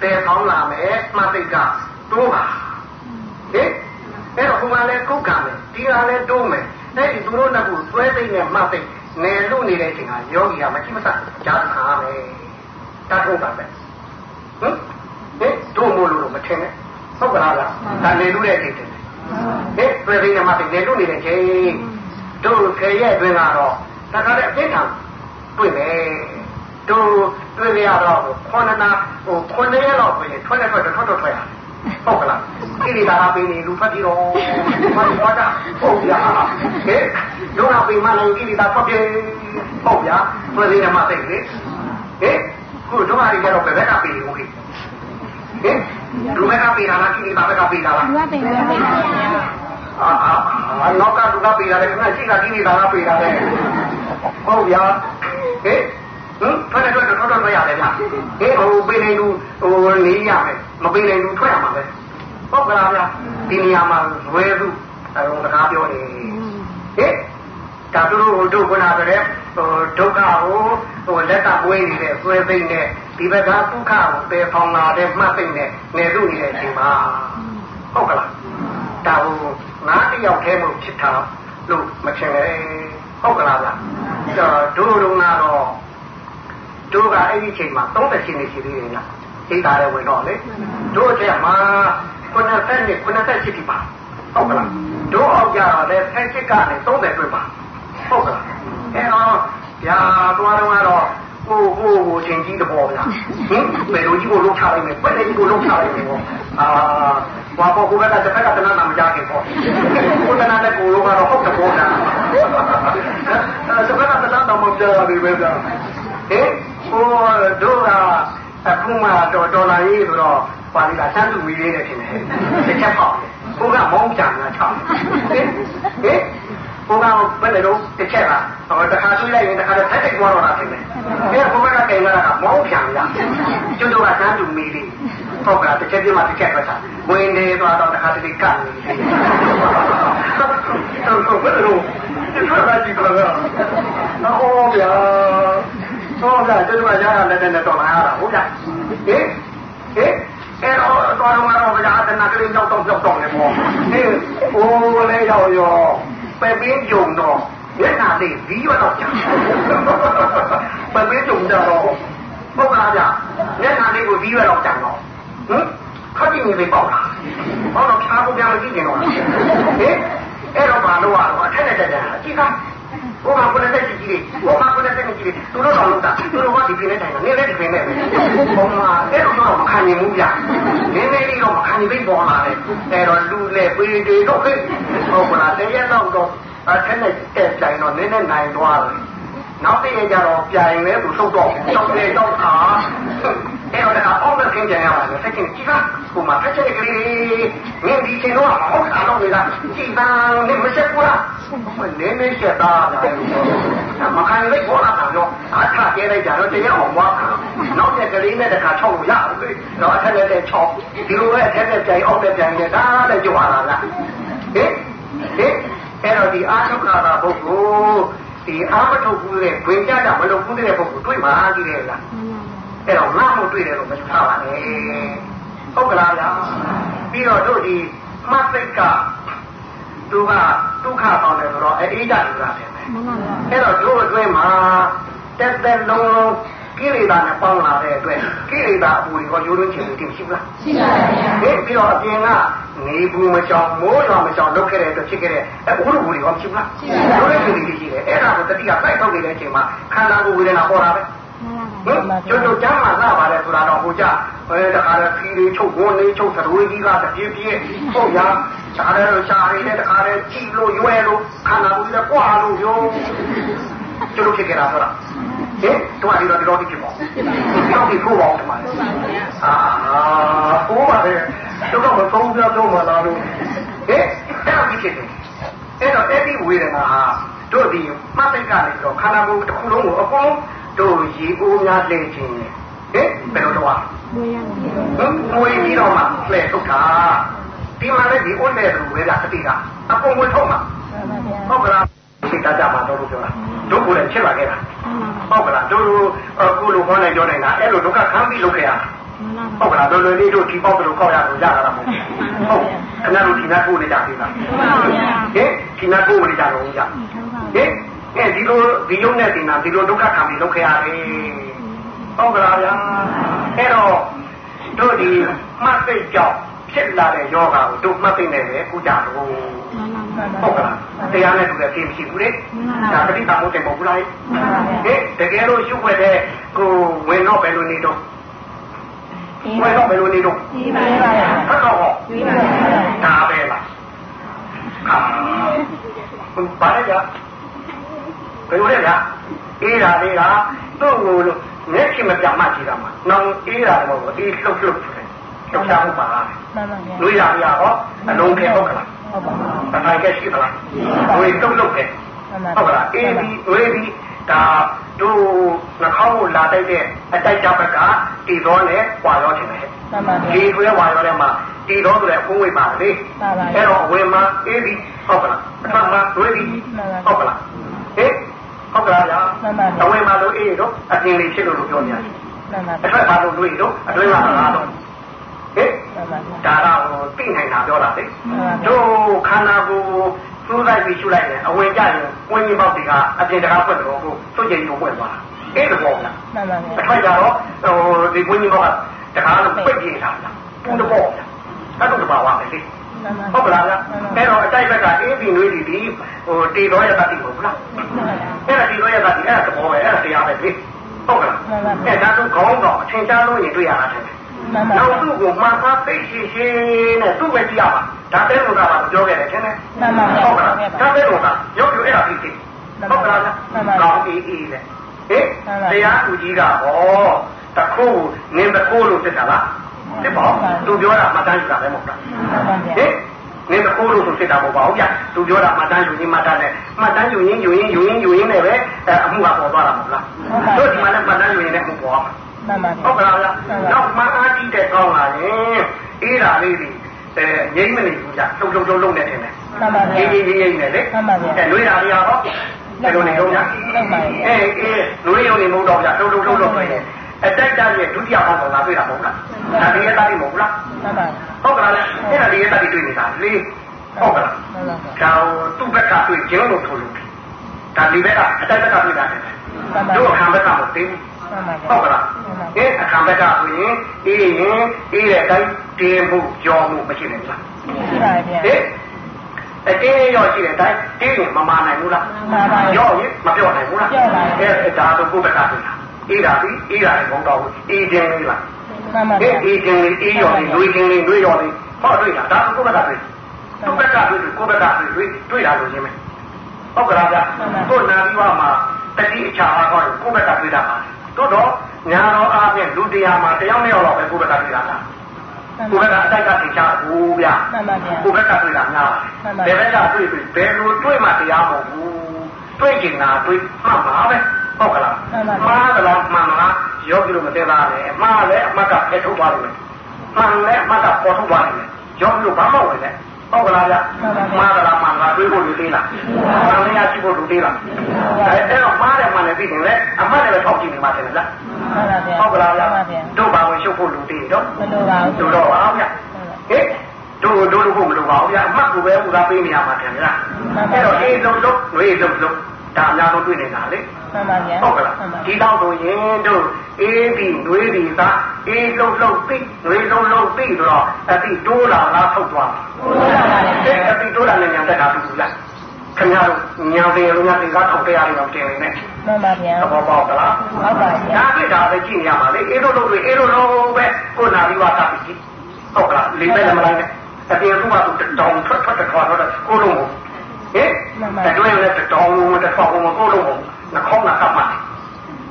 ပယ်ဖောင်းလာမယ်မှတ်စိတ်ကတိုးပါဟင်အဲ့တော့ဟိုမှာလဲကုက္ကံမယ်ဒီကလည်းတိုးမယ်အဲ့ဒီသူတို့နှစ်ခုသွဲစိတ်နဲ့မှတ်စိတ်နယ်လို့နေတဲ့အချိန်ကယောဂီကမရှိမစကြားခါမယ်တတ်ဖို့ပါပဲဟင်ဟင်တို့မို့လို့မထင်နဲ့ဟုတ်ကလားလားဒါနေလို့တဲ့အချိန်တည်းဟင်သွဲစိတ်နဲ့မှတ်စိတ်နယ်လို့နေတဲ့ချိန်တို့ခေရဲ့အတွင်းကတော့တခါတည်းအပြစ်ခံတွေ့မယ် တို့တွေ့ရတော့ခေါဏနာဟိုခုနှစ်ရက်လောက်ပဲထွက်ထွက်ထွက်ထွက်ထွက်ထွက်ရဟုတ်ကလားကိရိတာပေးနေလူဖတ်ပြီးတော့မဟုတ်တာဟုတ်ဗျာဟဲ့ဒုနာပေးမလို့ကိရိတာဖတ်ပြေဟုတ်ဗျာပြည်နေမှာသိလေဟဲ့ခုဒုနာရီကတော့ဘယ်ဘက်ကပေးလို့ဟဲ့ဟဲ့လူဘက်ကပေးတာလားကိရိတာဘက်ကပေးတာလားလူကပေးတယ်ပေးတယ်အာအာနောက်ကလူကပေးတာလေခဏရှိတာကိရိတာကပေးတာလေဟုတ်ဗျာဟဲ့ ဟင်ထွက်တယ်ထွက်တယ်ထွက်တော့ရတယ်ဗျဟေးဟိုပေးနေလူဟိုနေရမယ်မပေးနိုင်လူထွက်ရမှာပဲဟုတ်ကလားဗျဒီနေရာမှာဇွဲစုအဲစကားပြောနေဟင်ဒါသူတို့တို့ခုနကတည်းဟိုဒုက္ခကိုဟိုလက်ကမွေးနေတဲ့ဆွဲသိမ့်နဲ့ဒီဘက်ကဒုက္ခကိုပယ်ဖောင်လာတဲ့မှတ်သိမ့်နဲ့နေလို့နေတဲ့အချိန်မှာဟုတ်ကလားဒါဟိုငါတယောက်တည်းမို့ဖြစ်တာလို့မချင်လေဟုတ်ကလားဗျဒါတို့တို့ကတော့ တို့ကအဲ့ဒီအချိန်မှာ30ရှင်နေရှိသေးတယ်လားသိတာလည်းဝင်တော့လေတို့အချက်မှာ90နဲ့90ရှိပြီပါဟုတ်ကလားတို့အောက်ကြတော့လေဆက်ကနေ30တွေ့ပါဟုတ်ကလားအဲတော့ဗျာသွားတော့ကတော့ဟိုဟိုကိုချင်းကြီးတဘောဗျာဟင်ဘယ်လိုကြီးကိုလုံးချလိုက်မယ်ဘယ်လိုကြီးကိုလုံးချလိုက်မယ်ပေါ့အာဘာပေါ်ကိုကတစ်ဖက်ကတနာနာမကြခင်ပေါ့ကိုတနာတဲ့ကိုလုံးကတော့ဟုတ်တဘောလားအဲတစ်ဖက်ကတနာတော့မပြောရဘူးပဲဗျာဟင် ဟိုတို့ကအခုမှတော်တော်လာရေးဆိုတော့ပါဠိကစမ်းသူမီလေးနဲ့ထင်တယ်တစ်ချက်ပေါ့ကိုကမောင်းကြံလာချောင်းဟင်ဟင်ကိုကဘယ်လိုတစ်ချက်လားဟောတခါဆွေးလိုက်ရင်တခါတော့တက်တက်သွားတော့တာဖြစ်တယ်။ဒီကကိုကကင်လာတာမောင်းပြန်ရ။ကျွတ်တော့ကစမ်းသူမီလေးဟုတ်ကလားတစ်ချက်ပြမှတစ်ချက်ပဲစား။ဝင်နေသွားတော့တခါတည်းကတ်နေတယ်။ဟုတ်ဟုတ်ဘယ်လိုဒီလိုကကြည့်ကြလား။ဟောဗျာ။ ဟောဗျာကျွတ်တော့ရတာလက်နဲ့တော့လာရတာဟုတ်ဗျာ။ဟင်ဟင်အဲ့တော့တော်တော်များများဗျာတနကလေးရောက်တော့ရောက်တော့နေပေါ့။ဟင်ဟိုလေရောက်ရောပဲပင်းကြုံတော့မျက်နှာလေးပြီးရတော့ကြာပဲပင်းကြုံတော့ဟုတ်ပါလားဗျမျက်နှာလေးကိုပြီးရတော့ကြာတော့ဟင်ခက်ကြည့်နေပြီပေါ့လားဟောတော့ဖြားဖို့ပြန်မကြည့်နေတော့ဟင်အဲ့တော့ဘာလို့ရတော့အထက်နဲ့တက်တယ်ကြည့်ကား ဘုရားကိုလည်းတက်ကြည့်ကြည့်ဘုရားကိုလည်းတက်ကြည့်ကြည့်သူတို့တော့လို့တာသူတို့ကဒီပြင်းနဲ့တိုင်နေလည်းဒီပြင်းနဲ့ပဲဘုရားအဲ့တော့မခံနိုင်ဘူးဗျနည်းနည်းလေးတော့မခံနိုင်ပြီပေါ်လာတယ်အဲ့တော့လူလေပေတွေတော့ဟဲ့ဟုတ်ကလားတရက်တော့တော့အထက်နဲ့တက်တိုင်တော့နည်းနည်းနိုင်သွားတယ်နောက်တည့်ကြတော့ပြိုင်လဲသူထုတ်တော့တော့လေတော့အာ အဲ့တော့လည်းအောက်မဲ့ခင်ကြရပါတယ်ဆက်ချင်းကြည့်ပါဟိုမှာဖက်ချက်ကလေးငင်းဒီချင်တော့ဟုတ်တာတော့လေကကြည့်ပါနဲ့မဆက်ဘူးလားနည်းနည်းဆက်တာလားမခံလိုက်ဘောလာတော့အထကျဲလိုက်ကြတော့တရားအောင်ွားနောက်ချက်ကလေးနဲ့တခါချောက်လို့ရဘူးတော့အထက်နဲ့ချောက်ဒီလိုပဲအထက်နဲ့ကြိုင်အောက်နဲ့ကြိုင်နေတာလည်းကြွားလာလားဟင်ဟင်အဲ့တော့ဒီအာထုခါတာပုဂ္ဂိုလ်ဒီအာမထုတ်ဘူးတဲ့ဝင်ကြတာမလုပ်ဘူးတဲ့ပုဂ္ဂိုလ်တွေ့မှာကြီးတယ်လား အဲ့တော့ငါ့မို့တွေ့တယ်လို့မယူထားပါနဲ့ဟုတ်ကလားဗျာပြီးတော့တို့ဒီမှတ်စိတ်ကသူကဒုက္ခပေါင်းတယ်ဆိုတော့အေးကြလူတာတယ်ပဲအဲ့တော့တို့အတွင်းမှာတက်တက်လုံးလုံးကိလေသာနဲ့ပေါင်းလာတဲ့အတွက်ကိလေသာအပူတွေကရိုးရိုးချင်တယ်ရှိဘူးလားရှိပါပါဘယ်ပြီးတော့အပြင်ကနေဘူးမကြောင်မိုးရွာမကြောင်လုပ်ခဲ့တဲ့အတွက်ဖြစ်ခဲ့တဲ့အဘိုးတို့တွေကမရှိဘူးလားရှိပါပါရိုးရိုးချင်တယ်ရှိတယ်အဲ့ဒါကိုတတိယစိုက်ထုတ်နေတဲ့အချိန်မှာခန္ဓာကိုယ်ဝေဒနာပေါ်တာပဲဟင် ကျွတ်ကျွတ်ကျမ်းမှာလာပါတယ်ဆိုတာတော့ဟိုကြအဲတခါတည်းခီးလေးချုပ်ဝန်လေးချုပ်သရွေးကြီးကတပြေးပြေးဟုတ်ရရှားတယ်လို့ရှားရည်နဲ့တခါတည်းကြည့်လို့ရွယ်လို့ခန္ဓာကိုယ်ကြီးကွာလို့ရောကျွတ်ဖြစ်ကြတာဆိုတာဟင်တို့အဒီတော့ဒီတော့ဖြစ်ပါတော့ဒီခိုးပါအောင်ဒီမှာအာဟိုပါလေတို့ကမသုံးပြတော့မလားလို့ဟင်အဲ့ဒါဖြစ်တယ်အဲ့တော့အဲ့ဒီဝေဒနာဟာတို့ဒီမှတ်သိက္ခာနေတော့ခန္ဓာကိုယ်တစ်ခုလုံးကိုအကုန် တို့ရေအိုးများလဲခြင်းဟင်ဘယ်လိုတော့မွေးရဟင်မွေးပြီးတော့မှလဲထုတ်တာဒီမှာလည်းဒီအိုးနဲ့တူဝေဒနာအတိကအကုန်ဝင်ထုတ်မှာဟုတ်ကလားစိတ်တကြမှာတော့လို့ပြောတာတို့ကိုလည်းဖြစ်လာခဲ့တာဟုတ်ကလားတို့ကိုလိုခေါ်နေကြောနေတာအဲ့လိုဒုက္ခခံပြီးလုပ်ခဲ့ရဟုတ်ကလားတို့လိုလေးတို့ဒီပေါက်တို့ကောက်ရလို့ရတာမဟုတ်ဘူးဟုတ်ခဏတို့ဒီနာကိုနေကြသေးလားဟင်ဒီနာကိုနေကြတော့ဦးကြဟ င်အဲဒီလိုဒီယုံနဲ့ဒီနာဒီလိုဒုက္ခခံပြီးလုပ်ခဲ့ရတယ်ဟုတ်ကလားဗျာအဲ့တော့တို့ဒီမှတ်သိကြောင့်ဖြစ်လာတဲ့ယောဂါကိုတို့မှတ်သိနေတယ်ကုကြတော့ဟုတ်ကလားတရားနဲ့တူတဲ့ဖြစ်မရှိဘူးလေဒါပဋိသင်္မို့တယ်မဟုတ်ဘူးလားဟင်တကယ်လို့ရှုွက်တဲ့ကိုဝင်တော့ဘယ်လိုနေတော့ဝင်တော့ဘယ်လိုနေတော့ဒီပါပါဟုတ်တော့ဟောဒီပါပါဒါပဲလားဟာဘာလဲကြာ ဘယ်လိုလဲဗျာအေးတာလေးကသူ့ကိုမျက်ချင်မပြတ်မှကြည့်တာမှာနောင်အေးတာတော့အေးလှုပ်လှုပ်တယ်လှုပ်ရှားမှုပါလားမှန်ပါဗျာလူရရဟောအလုံးခဲဟုတ်ကလားဟုတ်ပါဘူး။တိုင်းကရှိသလား။ဝေတုတ်လုတ်တယ်။ဟုတ်ကလား။အေးဒီဝေဒီဒါတို့နှာခေါင်းကိုလာတိုက်တဲ့အတိုက်ကြဘက်ကတီတော်နဲ့ဝါရောချင်တယ်။မှန်ပါဗျာ။ဒီခွဲဝါရောထဲမှာဒီတော့ဆိုတဲ့အဖုံးဝိပါလေအဲ့တော့အဝင်မှာအေးဒီဟုတ်ကလားအထမှာတွေးဒီဟုတ်ကလား ဟင်ဟုတ်ကလားဗျာအဝင်မှာလို့အေးတော့အပြင်လေးဖြစ်လို့လို့ပြောနေရတယ်အထက်မှာလို့တွေးတော့အတွင်းမှာလားတော့ဟင်ဒါတော့သိနိုင်တာပြောတာလေတို့ခန္ဓာကိုယ်ကိုစူးလိုက်ပြီးရှုလိုက်တယ်အဝင်ကြရင်ဝင်းကြီးပေါက်တွေကအပြင်တကားပွက်တော့ကိုစွန့်ကြိမ်ကိုပွက်သွားတာအဲ့ဒါပေါ့ဗျာမှန်ပါဗျာအထက်ကြတော့ဟိုဒီဝင်းကြီးပေါက်ကတကားလို့ပိတ်ပြေးတာဗျာဘုံတော့ဗျာအဲ့ဒါတော့ပါဝါမယ်လေ ဟုတ်ကလားဗျာအဲ့တော့အတိုက်ဘက်ကအေးပြီးနွေးပြီးဒီဟိုတီတော်ရတတ်ပြီဟုတ်လားအဲ့ဒါတီတော်ရတတ်ပြီအဲ့ဒါသဘောပဲအဲ့ဒါတရားပဲလေဟုတ်ကလားအဲ့ဒါတော့ခေါင်းတော့အထင်ရှားလို့ရင်တွေ့ရတာတဲ့နောက်သူ့ကိုမှားသားသိရှိရှိနဲ့သူ့ပဲကြည့်ရပါဒါပဲလို့ကပါပြောခဲ့တယ်ထင်တယ်မှန်ပါဗျာဟုတ်ကလားဒါပဲလို့ကရုပ်ရုပ်အဲ့ဒါသိသိဟုတ်ကလားဗျာကောင်းအေးအေးလေဟေးတရားသူကြီးကဟောတခုနင်းတခုလို့တက်တာလား ဖြစ်ပါသူပြောတာမှတ်တမ်းယူတာပဲမဟုတ်လားဟင်နင်းတခိုးလို့ဆိုဖြစ်တာမဟုတ်ပါဘူးဗျသူပြောတာမှတ်တမ်းယူရင်းမှတ်တမ်းနဲ့မှတ်တမ်းယူရင်းယူရင်းယူရင်းယူရင်းနဲ့ပဲအမှုကပေါ်သွားတာမဟုတ်လားတို့ဒီမှာလည်းမှတ်တမ်းယူရင်းနဲ့မှုပေါ်မှာဟုတ်ကလားဗျနောက်မှအားကြီးတဲ့ကောင်းလာရင်အေးတာလေးတွေအဲငိမ့်မနေဘူးဗျလှုပ်လှုပ်လှုပ်လှုပ်နေတယ်မှန်ပါဗျာရေးရေးရေးနေလေမှန်ပါဗျာအဲလွေးတာတွေရောဘယ်လိုနေတော့ဗျအေးအေးလွေးရုံနေမဟုတ်တော့ဗျလှုပ်လှုပ်လှုပ်လှုပ်နေတယ် အတိုက်တရဲ့ဒုတိယဘောင်းကတွေ့တာမဟုတ်လားဒါဒီရဲ့တာတိမဟုတ်လားမှန်ပါဟုတ်ကလားအဲ့ဒါဒီရဲ့တာတိတွေ့နေတာလေဟုတ်ကလားဒါသူ့ဘက်ကတွေ့ကျင်းလို့ထိုးလို့ဒါဒီဘက်ကအတိုက်ဘက်ကတွေ့တာတယ်တို့အခါဘက်ကမသိဘူးဟုတ်ကလားအဲအခါဘက်ကဆိုရင်အေးရင်အေးတဲ့အတိုင်းတင်းမှုကြောမှုမရှိနိုင်ဘူးလားရှိပါဗျာဟဲ့အတင်းရောရှိတဲ့အတိုင်းတင်းရင်မမာနိုင်ဘူးလားမှန်ပါပါရောရင်မပြောနိုင်ဘူးလားပြောပါဘူးအဲဒါဆိုကိုယ့်ဘက်ကတွေ့တာ အေးတာပြီအေးတာလည်းမဟုတ်တော့ဘူးအေးခြင်းလေးလားမှန်ပါဗျာအေးခြင်းလေးအေးရော်လေးတွေးခြင်းလေးတွေးရော်လေးဟောတွေ့တာဒါကကိုယ့်ဘက်ကတွေ့သူ့ဘက်ကတွေ့ကိုယ့်ဘက်ကတွေ့တွေ့တွေ့တာလို့ရှင်းမယ်ဟုတ်ကလားဗျာကိုနာပြီးမှမှာတတိအချာအားကောင်းကိုယ့်ဘက်ကတွေ့တာပါတို့တော့ညာတော်အားဖြင့်လူတရားမှာတယောက်နှစ်ယောက်တော့ပဲကိုယ့်ဘက်ကတွေ့တာလားကိုယ်ကအတိုက်ကသင်ချဘူးဗျာကိုယ်ဘက်ကတွေ့တာများတယ်ဘယ်ဘက်ကတွေ့တွေ့ဘယ်လိုတွေ့မှတရားမဟုတ်ဘူးတွေ့ကျင်တာတွေ့မှတ်ပါပဲ ဟုတ်ကလားမှားတယ်လားမှန်လားယောဂီတို့မသိသားနဲ့မှားလဲအမှတ်ကဖက်ထုတ်သွားတယ်မှန်လဲအမှတ်ကပေါ်ထုတ်သွားတယ်ယောဂီတို့ဘာမှဝင်လဲဟုတ်ကလားဗျမှားတယ်လားမှန်လားတွေးဖို့လူသေးလားမှန်လဲရရှိဖို့လူသေးလားအဲအဲ့တော့မှားတယ်မှန်တယ်ပြီးတယ်လေအမှတ်လည်းထောက်ကြည့်နေမှာတယ်လားဟုတ်ကလားဗျတို့ဘာဝင်ရှုပ်ဖို့လူသေးတော့မလိုပါဘူးတို့တော့ပါဗျဟဲ့တို့တို့လို့ဖို့မလိုပါဘူးဗျအမှတ်ကိုပဲဥစားပေးနေရမှာတယ်လားအဲ့တော့အေးလုံးလုံးငွေလုံးလုံးဒါအများဆုံးတွေ့နေတာလေ မှန်ပါဗျာဟုတ်ကလားဒီတော့ဆိုရင်တို့အေးပြီးနှွေးပြီးသာအေးလုံးလုံးသိနှွေးလုံးလုံးသိဆိုတော့အတိတိုးလာလားထုတ်သွားတိုးလာပါလေအတိတိုးလာနေညာတက်တာတူလားခင်ဗျားတို့ညာပေလုံးညာဒီကားထောက်တရားတွေတော့တင်နေတယ်မှန်ပါဗျာသဘောပေါက်သလားဟုတ်ပါဗျာဒါပြတာပဲကြည့်နေရပါလေအေးလုံးလုံးတွေအေးလုံးလုံးပဲကိုနာပြီးဝါသပြီးကြည့်ဟုတ်ကလားလေးပဲမလိုက်နဲ့အပြင်ကသူ့ဘာသူတောင်းထွက်ထွက်ထွက်ထွက်ကိုလုံး ဟင်အတွင်းလည်းတောင်းတစ်ခေါက်ကိုကိုလုံးနှခေါင်းကကပ်မှ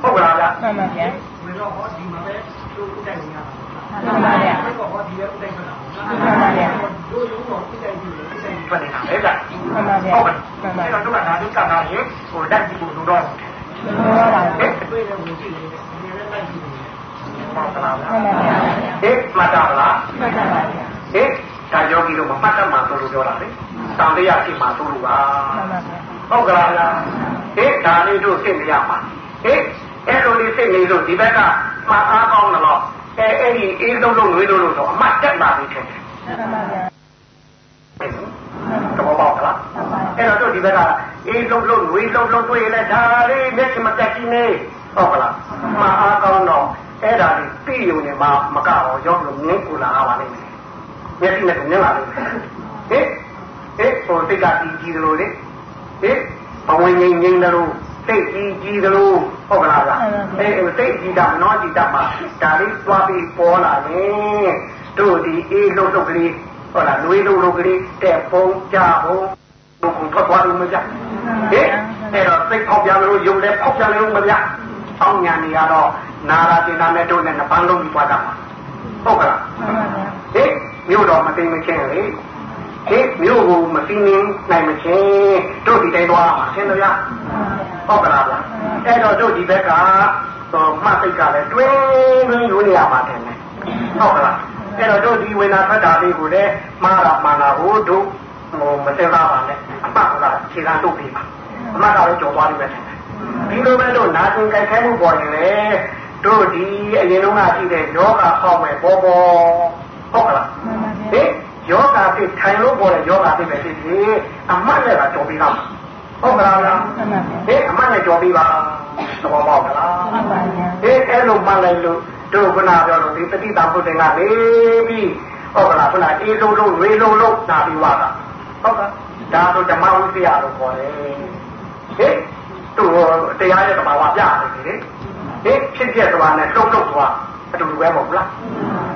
ဟုတ်ကလားဗျာမှန်ပါဗျာဝင်တော့ဟောဒီမှာပဲသူ့ဥတိုင်နေရတာမှန်ပါဗျာဘယ်ကဟောဒီရဲ့ဥတိုင်မှာမှန်ပါဗျာတို့ရုံးတော့ဥတိုင်ကြီးဥတိုင်ကြီးပတ်နေတာလေဗျာမှန်ပါဗျာဟုတ်ပါမှန်ပါအဲ့တော့တို့ကဒါတို့ကတာရင်ဟိုတက်ကြည့်ဖို့လိုတော့ဟုတ်ပါဘူးတွေ့တယ်ဝင်ကြည့်နေတယ်ဒီနေ့လည်းကြည့်နေတယ်မှန်ပါဗျာမှန်ပါဗျာဟေးမှတ်တာလားမှတ်ပါဗျာဟေးဒါယောဂီတို့မမှတ်တတ်မှဆိုလို့ပြောတာလေ တန်တရားရှိမှဆိုလို့ပါဟုတ်ကလားဗျာဟေးဒါလေးတို့သိနေရမှာဟေးအဲ့လိုလေးသိနေလို့ဒီဘက်ကမှအားကောင်းတော့အဲအဲ့ဒီအေးလုံးလုံးငွေလုံးလုံးတော့အမှတ်တက်လာပြီထင်တယ်မှန်ပါဗျာတော့ပေါ့လားအဲ့တော့တို့ဒီဘက်ကအေးလုံးလုံးငွေလုံးလုံးတွေ့ရင်လည်းဒါလေးမျက်စိမတက်ကြီးနေဟုတ်ကလားမှအားကောင်းတော့အဲ့ဒါလေးပြီးုံနဲ့မှမကတော့ရောက်လို့ငင်းကူလာပါလိမ့်မယ်မျက်စိနဲ့မြင်လာလိမ့်မယ်ဟေး ဟေးဟိုစိတ်ကကြီးကြီးတယ်လို့လေဟေးဘဝင်ငိမ့်ငိမ့်တယ်လို့စိတ်ကြီးကြီးတယ်လို့ဟုတ်ကလားဗျအေးစိတ်ကြီးတာနောကြီးတာမှာဒါလေးသွားပြီးပေါ်လာရင်တို့ဒီအေးလုံးလုံးကလေးဟုတ်လားလွေးလုံးလုံးကလေးတဲ့ပုံကြပုံတို့ကိုထွက်သွားလို့မကြဟေးအဲ့တော့စိတ်ဖောက်ပြန်လို့ယုံလဲဖောက်ပြန်လို့မကြအောင်းညာနေရတော့နာရာတင်တာနဲ့တို့နဲ့နှပန်းလုံးပြီးသွားတာဟုတ်ကလားဟေးမြို့တော်မသိမချင်းလေ ဟေးမြို့ကိုမသိနေနိုင်မချင်းတို့ဒီတိုင်းသွားမှာဆင်းလို့ရဟုတ်ကလားဗျအဲ့တော့တို့ဒီဘက်ကဟိုမှတ်စိတ်ကလည်းတွင်းတွင်းယူနေရမှာတယ်ဟုတ်ကလားအဲ့တော့တို့ဒီဝေနာဖတ်တာလေးကိုလည်းမှားတာမှန်တာကိုတို့ဟိုမသိသားပါနဲ့အမှတ်ကခြေခံတုတ်ပြီးပါအမှတ်ကလည်းကြော်သွားလိမ့်မယ်ဒီလိုပဲတို့နာကျင်ကြိုက်ခဲမှုပေါ်ရင်လေတို့ဒီအရင်တုန်းကရှိတဲ့ယောဂဟောက်မဲ့ပေါ်ပေါ်ဟုတ်ကလားဟင် ယောဂဖြစ်ထိုင်လို့ပေါ်တဲ့ယောဂဖြစ်ပဲဖြစ်ဖြစ်အမှတ်နဲ့ကကြော်ပြီးတော့ဟုတ်ကလားဗျာဟင်အမှတ်နဲ့ကြော်ပြီးပါသဘောပေါက်ကလားဟင်အဲ့လိုမှန်လိုက်လို့တို့ကနာပြောလို့ဒီတတိတာဘုဒ္ဓင်ကနေပြီးဟုတ်ကလားခုနအေးဆုံးလုံးဝေးလုံးလုံးနာပြီးွားတာဟုတ်ကဲ့ဒါတို့ဓမ္မဝိသယလို့ခေါ်တယ်ဟင်သူတရားရဲ့ဓမ္မဝါပြတယ်လေဟင်ဖြစ်ဖြစ်သွားနဲ့လှုပ်လှုပ်သွားအတူတူပဲမဟုတ်လား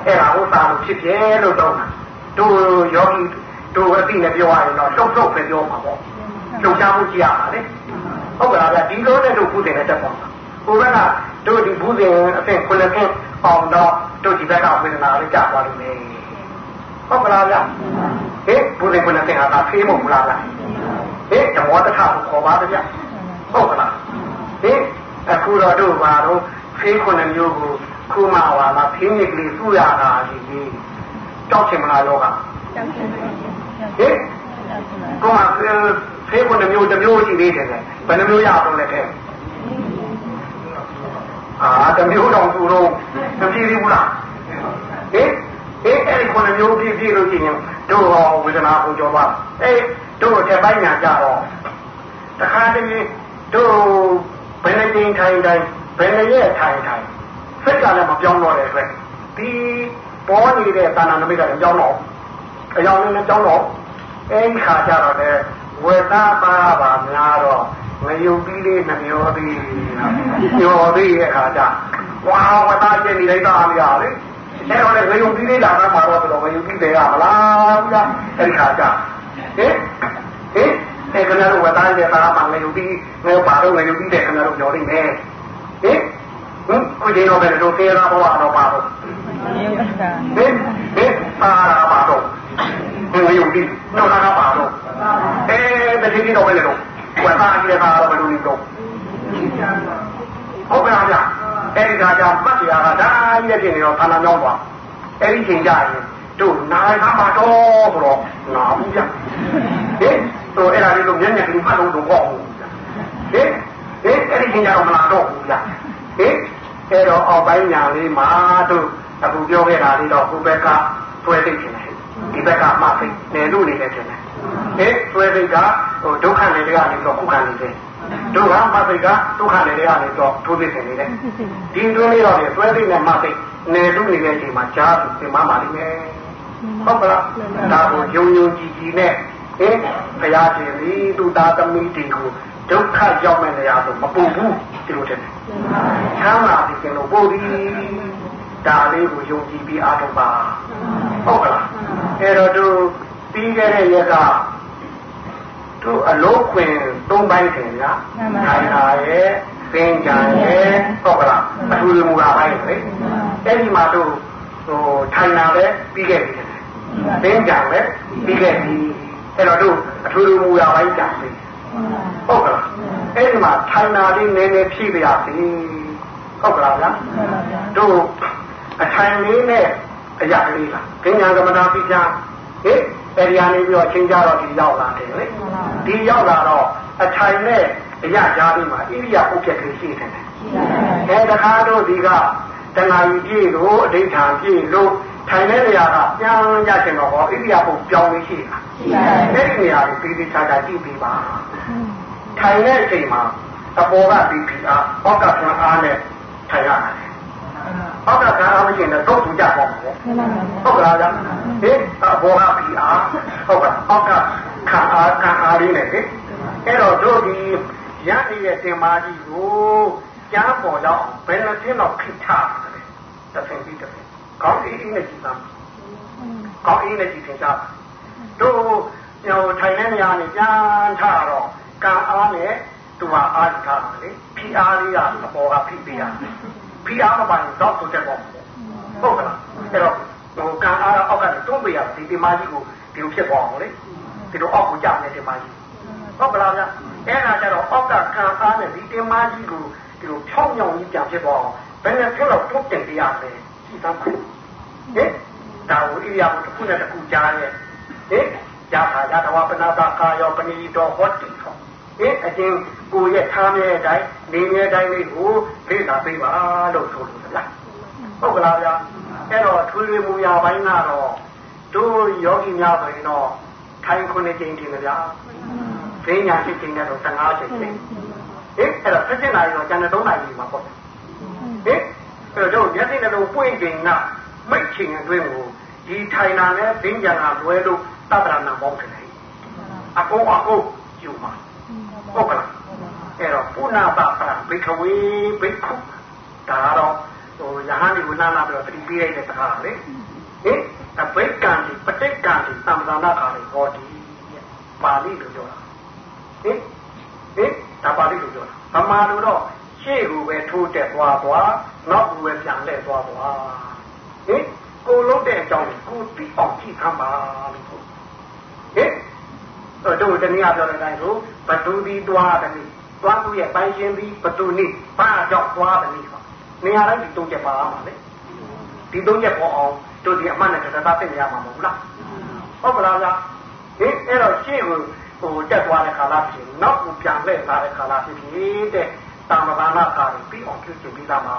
အဲ့ဒါဥစ္စာလို့ဖြစ်ဖြစ်လို့တော့ တို့ယောဂီတို့အသိနဲ့ပြောရရင်တော့လှုပ်လှုပ်ပဲပြောမှာပေါ့လှုပ်ရှားမှုကြည့်ရပါလေဟုတ်ကဲ့ဗျာဒီလိုနဲ့တို့ကုသိုလ်နဲ့တက်ပါကိုယ်ကတို့ဒီဘူးစဉ်အဖြစ်ခုနှစ်ခင်းအောင်တော့တို့ဒီဘက်ကဝေဒနာလေးကြာသွားလို့လေဟုတ်ကလားဗျာဟေးဘူးစဉ်ခုနှစ်ခင်းဟာဒါဖေးမဟုတ်လားဗျာဟေးဓမ္မတထကိုခေါ်ပါဗျာဟုတ်ကလားဟေးအခုတော့တို့ပါတော့ဖေးခုနှစ်မျိုးကိုခုမှဝါလာဖေးမြစ်ကလေးစုရတာဒီကြီး ကြောက်ချင်မလားလောကကြောက်ချင်ပါဟေးကိုမဖေးခုနှစ်မျိုးတစ်မျိုးရှိသေးတယ်ဘယ်နှမျိုးရအောင်လဲတဲ့အာတမျိုးတော်သူတော့မကြည့်ဘူးလားဟင်အေးအဲ့ဒီခုနှစ်မျိုးပြည့်ပြည့်လို့ရှိရင်တို့ဟောဝေဒနာကိုကြောပါအေးတို့တဲ့ပိုင်းညာကြတော့တခါတည်းတို့ဘယ်နှကြိမ်ထိုင်တိုင်းဘယ်နှရက်ထိုင်ထိုင်စိတ်ကလည်းမပြောင်းတော့တဲ့အတွက်ဒီ ပေါ်နေတဲ့တာနာနမိတ်ကလည်းပြောင်းတော့အယောင်နဲ့ပြောင်းတော့အဲဒီခါကြတော့လေဝေဒနာပါပါများတော့မယုံပြီးလေးနှမျောပြီးညောပြီးရဲ့ခါကျဝါဝတာကျင်နေလိုက်တာမရလေအဲတော့လေမယုံပြီးလေးလာမှမှာတော့တော့မယုံပြီးတယ်ရမလားဗျာအဲဒီခါကျဟင်ဟင်အဲကနေ့ဝတာကျင်တာမှမယုံပြီးငါပါတော့မယုံပြီးတယ်ခဏတော့ပြောနေမယ်ဟင်ဟင်ခုဒီတော့ပဲတို့သေးတာဘောတော့ပါတော့ ဟင်ဟင်ပါတာပါတော့မယုံပြီးတော့လာပါတော့အဲတတိတော့ပဲလေတော့ဝတ်သားကြီးတာတော့ဘယ်လိုလုပ်တော့ဟုတ်ကဲ့ဗျာအဲ့ဒီကကြောင့်ပတ်တရားကဒါကြီးရဲ့ဖြစ်နေတော့ဌာနကြောင်းသွားအဲ့ဒီချိန်ကြရင်တို့နိုင်မှာပါတော့ဆိုတော့နာဘူးဗျာဟင်တို့အဲ့ဒါလေးလို့မျက်မျက်ကလေးမှတ်လို့တော့ပေါ့ဘူးဗျာဟင်ဟင်အဲ့ဒီချိန်ကြတော့မလာတော့ဘူးဗျာဟင်အဲ့တော့အောက်ပိုင်းညာလေးမှာတို့ အခုပြောခဲ့တာလေးတော့ဟိုဘက်ကတွဲသိချင်တယ်ဒီဘက်ကမှသိနေလို့နေတယ်ထင်တယ်ဟဲ့ဆွဲစိတ်ကဟိုဒုက္ခတွေတွေကနေတော့ခုခံနေတယ်ဒုက္ခမသိကဒုက္ခတွေတွေကနေတော့ထိုးသိနေတယ်ဒီတွင်းလေးတော့ဆွဲစိတ်နဲ့မသိနေလို့နေတဲ့အချိန်မှာကြားပြီးသင်မှပါလိမ့်မယ်ဟုတ်ကလားဒါကိုယုံယုံကြည်ကြည်နဲ့ဟင်ဘုရားရှင်ဒီသူသားသမီးတွေကိုဒုက္ခရောက်မဲ့နေရာဆိုမပူဘူးဒီလိုတဲ့ချမ်းသာပြီးကျင်လို့ပို့ပြီး ဒါလေးကိုယုံကြည်ပြီးအားထုတ်ပါဟုတ်ကလားအဲ့တော့သူပြီးခဲ့တဲ့ရက်ကသူအလုံးခွင်၃ပိုင်းခင်ဗျာခိုင်လာရဲ့သင်္ကြန်ရဲ့ဟုတ်ကလားအထူးမူလာပိုင်းလေအဲ့ဒီမှာသူဟိုထိုင်လာပဲပြီးခဲ့ပြီသင်္ကြန်ပဲပြီးခဲ့ပြီအဲ့တော့သူအထူးမူလာပိုင်းကြာပြီဟုတ်ကလားအဲ့ဒီမှာထိုင်လာလေးနည်းနည်းဖြည့်ပြရစီဟုတ်ကလားဗျာတို့ အထိုင်လေးနဲ့အရာကလေးလားပညာကမ္မနာပိချာဟေးအဲဒီကနေပြီးတော့ချင်းကြတော့ဒီရောက်လာတယ်လေဒီရောက်လာတော့အထိုင်နဲ့အရာကြားပြီးမှဣရိယာပုတ်ဖြတ်ကလေးရှိတယ်အဲတခါတော့ဒီကတဏှာကြီးပြည့်လို့အဋ္ဌာပြည့်လို့ထိုင်တဲ့နေရာကပြန်ရချင်တော့ဟောဣရိယာပုတ်ပြောင်းလေးရှိတာအဲဒီနေရာကိုပြီးပြီးခြားခြားကြည့်ပြီးပါထိုင်တဲ့အချိန်မှာအပေါ်ကပြီးပြီးအားအောက်ကပြန်အားနဲ့ထိုင်ရတယ် အောက်ကခံအားမရှိရင်တော့သူကြပေါ့မယ်ဟုတ်ကလားဗျာဟေးအဘောကပြီးအားဟုတ်ကဲ့အောက်ကခံအားခံအားလေးနဲ့ဟေးအဲ့တော့တို့ဒီရနေတဲ့တင်မာကြီးကိုကြားပေါ်တော့ဘယ်နှင်းတော့ခိထားတယ်တစ်ဆင့်ပြီးတစ်ဆင့်ကောင်းအေးအေးနဲ့ကြည့်သားကောင်းအေးနဲ့ကြည့်သင်ကြတို့ဟိုထိုင်နေနေရနေပြန်ထားတော့ကံအားနဲ့သူဟာအားထားတယ်လေဖိအားလေးကအပေါ်ကဖိပေးရတယ် ဖိအားမပိုင်တော့ဆိုတဲ့ပေါ့ဟုတ်ကလားအဲ့တော့ဟိုကံအားအောက်ကနေတွန်းပေးရဒီဒီမာကြီးကိုဒီလိုဖြစ်သွားအောင်လေဒီလိုအောက်ကိုကြာနေတဲ့မာကြီးဟုတ်ကလားဗျအဲ့ဒါကြတော့အောက်ကကံအားနဲ့ဒီတင်မာကြီးကိုဒီလိုဖြောင်းညောင်းကြီးပြန်ဖြစ်သွားအောင်ဘယ်နဲ့ဖြစ်တော့တွန်းတင်ပြရလဲကြည့်သားပါဟင်ဒါကိုဣရိယာပုတစ်ခုနဲ့တစ်ခုကြားရဲ့ဟင်ရတာရတဝပနာတာကာယောပဏိတော်ဟောတိ ဟောဟင်အချင်းကိုရဲ့ထားမြဲတိုင်းနေမြဲတိုင်းလေးကိုလေ့လာပေးပါလို့ဆိုလို့လားဟုတ်ကလားဗျာအဲ့တော့ထွေထွေမူရာပိုင်းကတော့တို့ယောဂီများဆိုရင်တော့ထိုင်ခုနှစ်ကြိမ်တင်ကြဗျာဈေးညာဖြစ်ချိန်နဲ့တော့15ချိန်လေဟင်အဲ့တော့ဆက်စစ်နာရီတော့ကျန်တဲ့3နာရီမှာပေါ့ဟင်အဲ့တော့မျက်စိနဲ့တော့ပွင့်ချိန်ကမိတ်ချိန်အတွင်းကိုဒီထိုင်တာနဲ့ဈေးညာကလွဲလို့သတ္တရဏမောင်းတယ်အကုန်အကုန်ယူမှာ ဟုတ်ကလားအဲ့တော့ပုဏ္ဏပါပရဘိခဝေဘိက္ခုဒါတော့ဟိုယဟန်ဒီဝနာလာပြီးတော့တတိပေးလိုက်တဲ့စကားလေဟင်အဘိက္ကံဒီပဋိက္ကံဒီသမ္မာနာခါလေးဟောဒီပါဠိလိုပြောတာဟင်ဟင်ဒါပါဠိလိုပြောတာဗမာလိုတော့ရှေ့ကိုပဲထိုးတက်သွားသွားနောက်ကိုပဲပြန်လှည့်သွားသွားဟင်ကိုလုံးတဲ့အကြောင်းကိုသိအောင်ကြည့်ခံပါလို့ဟင် တို့တနည်းအားပြောတဲ့အတိုင်းဆိုဘသူဒီသွားတယ်သွားသူရဲ့ပိုင်ရှင်ဒီဘသူနိဘာကြောင့်သွားတယ်ဆိုနေရာတိုင်းဒီသုံးချက်ပါမှာလေဒီသုံးချက်ပေါ်အောင်တို့ဒီအမှန်နဲ့တရားသိနေရမှာမဟုတ်လားဟုတ်ကလားဗျာဟင်အဲ့တော့ရှေ့ကိုဟိုတက်သွားတဲ့ခါလာဖြစ်နောက်ကိုပြန်လှည့်လာတဲ့ခါလာဖြစ်ဖြစ်တဲ့တာမဘာနာကာပြီးအောင်ပြုစုပြီးသားမှာ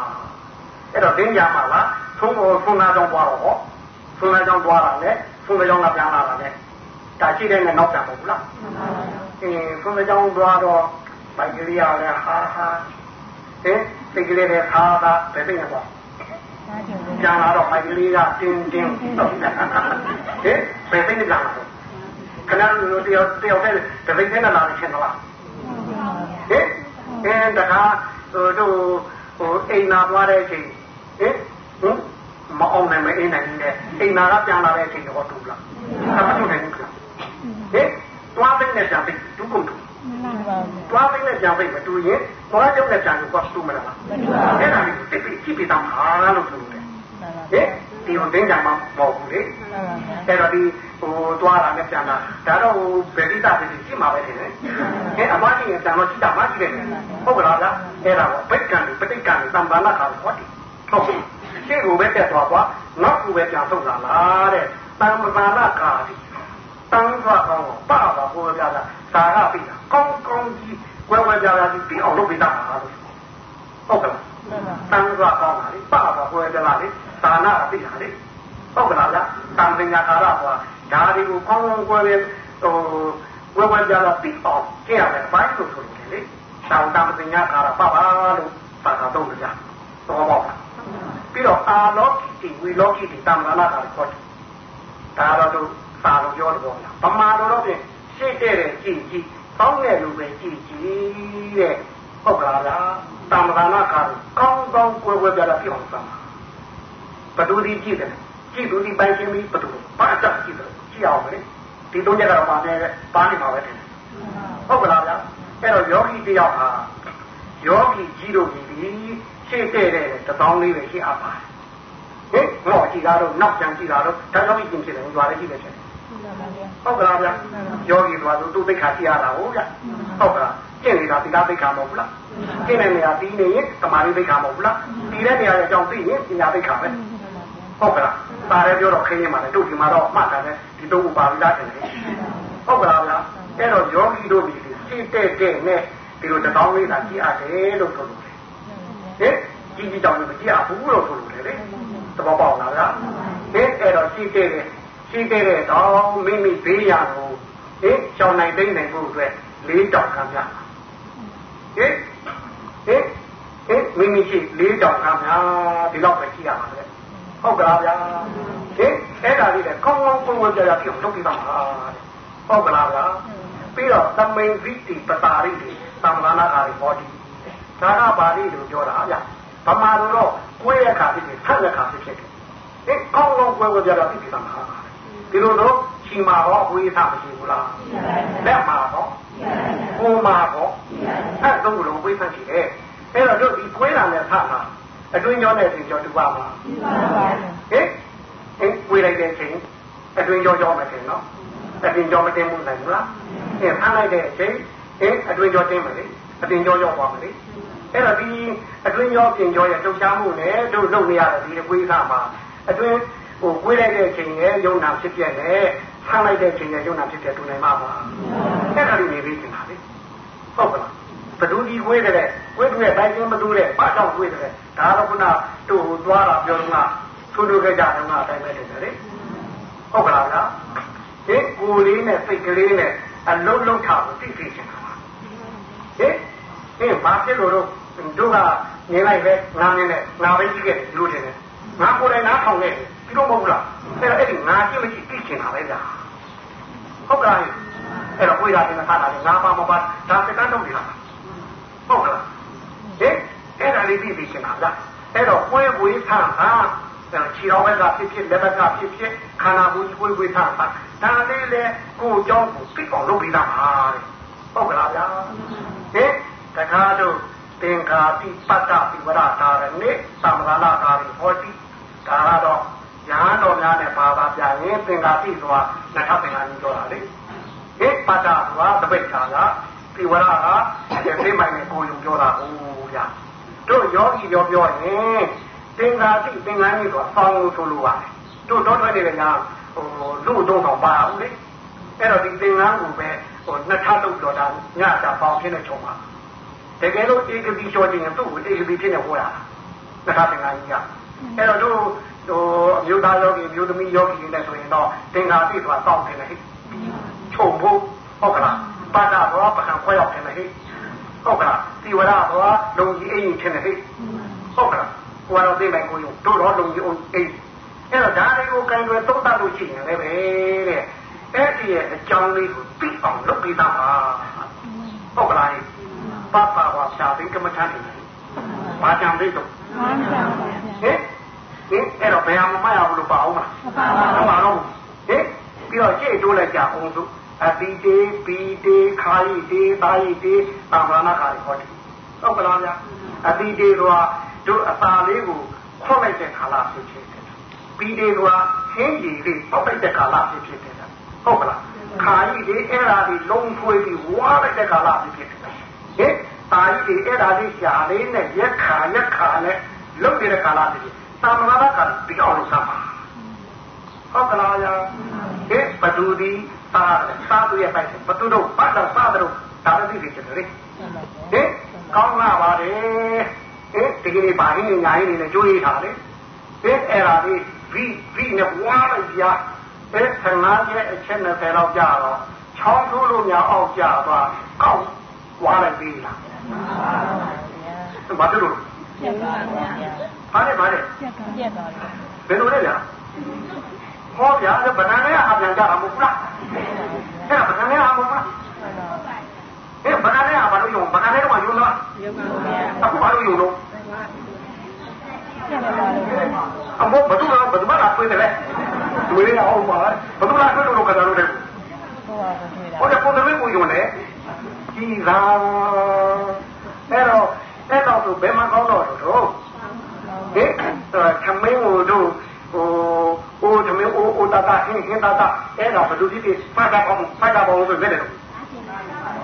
အဲ့တော့ဒင်းကြမှာလားသုံးဖို့သုံးနာကြောင့်သွားတော့ဟောသုံးနာကြောင့်သွားတာနဲ့သုံးနာကြောင့်ကပြန်လာတာနဲ့ ဒါရှိတဲ့နဲ့နောက်ပြန်မဟုတ်လားအင်းသုံးနာကြောင့်သွားတော့ပိုက်ကလေးရလဲဟာဟာဟင်စိတ်ကလေးနဲ့ခါတာဘယ်သိနေတော့ကျန်လာတော့ပိုက်ကလေးကတင်းတင်းတော့ဟင်ဘယ်သိနေကြလားခဏလိုတယောက်တယောက်နဲ့တပိတ်နဲ့လာနေချင်လားဟင်အင်းတခါဟိုတို့ဟိုအိမ်နာသွားတဲ့အချိန်ဟင်ဟင်မအောင်နိုင်မအိမ်နိုင်နဲ့အိမ်နာကပြန်လာတဲ့အချိန်တော့တူလားမတူနိုင်ဘူး ဟင်သွားတဲ့နဲ့ပြန်ပြီးဒုက္ခတူသွားသိနဲ့ပြန်ဖိတ်မတူရင်သွားကြောက်နဲ့ပြန်လို့သွားတူမလားမတူပါဘူးအဲ့ဒါလေးသိပြီးကြည့်ပြီးသားမှာလို့ဆိုတယ်ဟင်ဒီဟိုတင်းကြမှာမဟုတ်ဘူးလေအဲ့တော့ဒီဟိုသွားတာနဲ့ပြန်လာဒါတော့ဟိုဗေဒိတာပြည်ကြည့်မှာပဲထင်တယ်ဟဲ့အမကြီးရင်ပြန်တော့ကြည့်တာမှကြည့်တယ်ဟုတ်ကလားဗျအဲ့ဒါပေါ့ဗိတ်ကံပဋိကံသံဘာနာခါဟောတိဟုတ်ရှေ့ကိုပဲတက်သွားသွားနောက်ကိုပဲပြန်ထုတ်လာလားတဲ့သံဘာနာခါတိ တန်းသွားကောင်းပါပါဘိုးပြတာသာရပြီကောင်းကောင်းကြီးကွယ်ကွယ်ပြားပြားကြီးပြီးအောင်လုပ်ပေးတာပါလို့ဟုတ်ကဲ့တန်းသွားကောင်းပါလေပါပါကွယ်ပြားလေသာနာပြီဟာလေဟုတ်ကဲ့လားတန်ပညာကာရကွာဒါတွေကိုကောင်းကောင်းကွယ်ဟိုကွယ်ကွယ်ပြားပြားပြီးအောင်ကျင့်ရမယ်ဘိုင်းလို့ဆိုတယ်လေတောင်တန်ပညာကာရပါပါလို့သာသာတော့ကြတော့ပေါ့ပြီးတော့အာလောကိတိဝီလောကိတိတမ္မာနာကာရခေါ်တယ်ဒါတော့ စာလို့ပြောတော့လားဗမာတော်တော့ဖြင့်ရှေ့တဲ့တဲ့ကြည့်ကြည့်တောင်းတဲ့လူပဲကြည့်ကြည့်တဲ့ဟုတ်ကလားဗျာတာမဂနာကာကောင်းကောင်းကွယ်ကွယ်ပြတာပြောင်းစမ်းဘဒူဒီကြည့်တယ်ကြည့်သူဒီပိုင်ရှင်ပြီးဘဒူဘာသာကြည့်တယ်ကြည့်အောင်လေဒီသုံးချက်ကတော့ပါနေပါနေမှာပဲတယ်ဟုတ်ကလားဗျာအဲ့တော့ယောဂီတယောက်ဟာယောဂီကြီးတို့ဒီရှေ့တဲ့တဲ့တပေါင်းလေးပဲရှိအပ်ပါတယ်ဟင်ငေါ့ကြည့်တာတော့နောက်ပြန်ကြည့်တာတော့ဒါကြောင့်ပြင်ဖြစ်တယ်ဟိုသွားလေးကြည့်တယ်ဖြစ် ဟုတ်ကလားဗျာယောဂီသွားသူသူသိခါကြည့်ရတာဟုတ်ဗျာဟုတ်ကလားကျင့်နေတာသီလသိခါမဟုတ်ဘူးလားကျင့်တဲ့နေရာပြီးနေရင်သမာဓိသိခါမဟုတ်ဘူးလားပြီးတဲ့နေရာရဲ့အကြောင်းသိရင်ပညာသိခါပဲဟုတ်ကလားပါရဲပြောတော့ခင်းနေမှာလေတို့ဒီမှာတော့မှတ်တယ်ဒီတော့ပါပြီလားတယ်ဟုတ်ကလားဗျာအဲ့တော့ယောဂီတို့ဒီစိတ်တဲ့တဲ့နဲ့ဒီလိုတောင်းလေးသာကြည့်ရတယ်လို့ဆိုလို့ဟင်ကြီးကြီးတောင်းလို့မကြည့်ရဘူးလို့ဆိုလို့လေသဘောပေါက်လားဗျာဟင်အဲ့တော့စိတ်တဲ့ ရှိခဲ့တဲ့တော့မိမိဘေးရကိုဟင်ရှောင်းနိုင်သိနိုင်ဖို့အတွက်လေးတောင်ခံပြဟင်ဟင်ဟင်မိမိရှိလေးတောင်ခံပြဒီတော့ပဲရှိရပါလေဟုတ်ကလားဗျာဟင်အဲ့ဒါလေးလည်းကောင်းကောင်းပုံပုံကြရပြုလုပ်ပြီးပါမှာဟုတ်ကလားဗျာပြီးတော့သမိန်ဝိတိပတာရိတိသမ္မာနာအာရိဟောတိဒါကပါဠိလိုပြောတာဗျာဗမာလိုတော့ကိုယ်ရခါဖြစ်ဖြစ်ဆက်ရခါဖြစ်ဖြစ်ဟင်ကောင်းကောင်းပွဲပွဲကြရပြီးပါမှာ ဒီလိုတော့ချီမာတော့ဝိသမရှိဘူးလားလက်မှာတော့ကိုမာတော့အဲ့တော့ဘလုံးဝိသရှိတယ်အဲ့တော့တို့ဒီကွဲတာနဲ့ဖတ်မှာအတွင်းကြောနဲ့ပြင်ကြောတူပါမလားဟင်ဟင်ကွေးလိုက်တဲ့အချိန်အတွင်းကြောကြောမတင်နော်အတွင်းကြောမတင်ဘူးနိုင်ဘူးလားဟင်ဖမ်းလိုက်တဲ့အချိန်ဟင်အတွင်းကြောတင်မလေအတွင်းကြောရောက်ပါမလေအဲ့တော့ဒီအတွင်းကြောပြင်ကြောရဲ့တုတ်ချမှုနဲ့တို့လုပ်နေရတဲ့ဒီကွေးစားမှာအတွင်း ဟဟိုကိုယ်လိုက်တဲ့အချိန်ရဲ့ယုံနာဖြစ်ပြတယ်ဆန်းလိုက်တဲ့အချိန်ရဲ့ယုံနာဖြစ်ပြတူနိုင်မှာပါအဲ့ဒါလေးနေပြီးနေတာလေဟုတ်ကလားဘဒူကြီးကိုယ်တဲ့ကိုယ်တွေ့တိုင်းချင်းမတူတဲ့ဘာကြောင့်ကိုယ်တဲ့ဒါတော့ခုနတူသွားတာပြောတော့ကသူတို့ကြကြတော့အတိုင်းပဲတယ်လေဟုတ်ကလားဗျာဒီကိုယ်လေးနဲ့စိတ်ကလေးနဲ့အလုံးလုံးထားကိုသိသိချင်တာပါဟင်ဟင်ဘာဖြစ်လို့တော့တို့ကနေလိုက်ပဲငါမင်းနဲ့ငါပဲကြည့်ခဲ့လို့တယ်ငါကိုယ်တိုင်နားထောင်ခဲ့ ဒီလိုမဟုတ်လားအဲ့တော့အဲ့ဒီငါကြည့်မကြည့်သိချင်တာပဲဗျာဟုတ်ကလားအဲ့တော့ကိုယ်ရတယ်ငါထားတာငါပါမပါဒါစကားတော့ဒီလားဟုတ်ကလားဟင်အဲ့ဒါလေးသိသိချင်တာဗျာအဲ့တော့ကိုယ်ကိုယ်ထားဟာခြေတော်ဘက်ကဖြစ်ဖြစ်လက်ဘက်ကဖြစ်ဖြစ်ခန္ဓာကိုယ်ကိုယ်ကိုယ်ထားတာဒါလေးလေကိုယ်ကြောင့်ကိုသိအောင်လုပ်ပြီးသားပါတဲ့ဟုတ်ကလားဗျာဟင်တခါတော့သင်္ခါတိပတ္တပိဝရတာရဏိသမဂလာကာရိဟောတိဒါကတော့ ညာတော်များနဲ့ပါပါပြရင်သင်္ခါတိဆိုတာနှစ်ထပ်သင်္ခါကြီးပြောတာလေဟိပတ္တဆိုတာတပိတ်ခါကပိဝရကဒီသိမိုင်နဲ့ကိုယ်ယူပြောတာဟုတ်ဗျာတို့ယောဂီပြောပြောရင်သင်္ခါတိသင်္ခါကြီးဆိုတာဆောင်းလို့ဆိုလိုပါတယ်တို့တော့ထွက်နေတဲ့ညာဟိုလူတော့တော့ပါဘူးလေအဲ့တော့ဒီသင်္ကန်းကိုပဲဟိုနှစ်ထပ်လို့ပြောတာညတာပေါင်းဖြစ်နေချုံပါတကယ်လို့ဧကတိလျှောခြင်းသူ့ကိုဧကတိဖြစ်နေဟောတာနှစ်ထပ်သင်္ကန်းကြီးကအဲ့တော့တို့ ဟိုအမျိုးသားယောဂီအမျိုးသမီးယောဂီနဲ့ဆိုရင်တော့သင်္ဃာတိဆိုတာတောင်းတယ်လေချုံဖို့ဟုတ်ကလားပါဒဘောပကံခွဲရောက်တယ်လေဟုတ်ကလားသီဝရဘောလုံကြီးအိမ်ထင်တယ်လေဟုတ်ကလားကိုယ်တော့သိမယ်ကိုယုံတို့တော့လုံကြီးအိမ်အဲ့တော့ဒါတွေကိုကံတွေသုံးသပ်လို့ရှိရင်လည်းပဲတဲ့အဲ့ဒီရဲ့အကြောင်းလေးကိုသိအောင်လုပ်ပြီးသားပါဟုတ်ကလားပပပါဖြာသိကမ္မထန်နေဘာကြောင့်လဲတော့ဟင် ဟင်အဲ့တော့ဘယ်အောင်မရဘူးလို့ပါအောင်လားမပါတော့ဟင်ပြီးတော့ကြည့်တိုးလိုက်ကြအောင်သူအတိတေပီတေခာယိတေတာယိတေသာမဏခါရီဟောတယ်ဟုတ်ကလားဗျာအတိတေကတို့အစာလေးကိုခွတ်လိုက်တဲ့ခါလာဖြစ်ဖြစ်တယ်ပီတေကဟင်းရည်လေးပောက်လိုက်တဲ့ခါလာဖြစ်ဖြစ်တယ်ဟုတ်ကလားခါယိတေအဲ့ဒါဒီလုံးထွေးပြီးဝါလိုက်တဲ့ခါလာဖြစ်ဖြစ်တယ်ဟင်တာယိတေအဲ့ဒါလေးရှာလေးနဲ့ရက်ခါရက်ခါနဲ့လုတ်နေတဲ့ခါလာဖြစ်ဖြစ် သာမဏခါရီပြောင်းလို့စမ်းပါဟုတ်ကလားယာဟဲ့ဘဒူဒီသာသာသူရဲ့ပိုက်ဘသူတို့ဘာသာသာတို့ဒါလည်းသိပြီတယ်လေဟဲ့ကောင်းလာပါတယ်ဟဲ့ဒီကနေ့ဘာရင်းညာရင်းနဲ့ကြိုးရထားလေဟဲ့အဲ့ဒါလေးဗီဗီနဲ့ဝါလိုက်ပြဟဲ့ဆငါးရဲ့အချက်20လောက်ကြာတော့ချောင်းထိုးလို့များအောက်ကြသွားကောက်ဝါလိုက်ပြီလားဘာလို့ပြက်ပါဗျာ ဘာလဲဘာလဲပြက်ပြက်ပါဗျာဘယ်လိုလဲဗျာဟောဗျာဗဒန်နဲ့အပြန်ကြတာမဟုတ်လားအဲ့ဒါဗဒန်နဲ့အမဟုတ်လားအဲ့ဗဒန်နဲ့အဘာလို့ယုံဗဒန်နဲ့တော့ယုံလားယုံပါဗျာအခုဘာလို့ယုံလို့အမေဘယ်သူကဘယ်သူမှလာတွေ့တယ်လေသူလေးကဟုတ်ပါဘယ်သူလာတွေ့လို့ကတာလို့တဲ့ဟိုကပုံသမီးကိုယုံတယ်ကြီးသာအဲ့တော့အဲ့တော့သူဘယ်မှာကောင်းတော့တော့ ဟဲ့ခမင်းတို့ဟိုအိုးသမီးအိုးအိုးတာတာဟင်းဟင်းတာတာအဲ့ဒါဘယ်လိုဖြစ်ဖြစ်ဖတ်တာပေါ့ဖတ်တာပေါ့ဆိုမဲ့တယ်ဟဲ့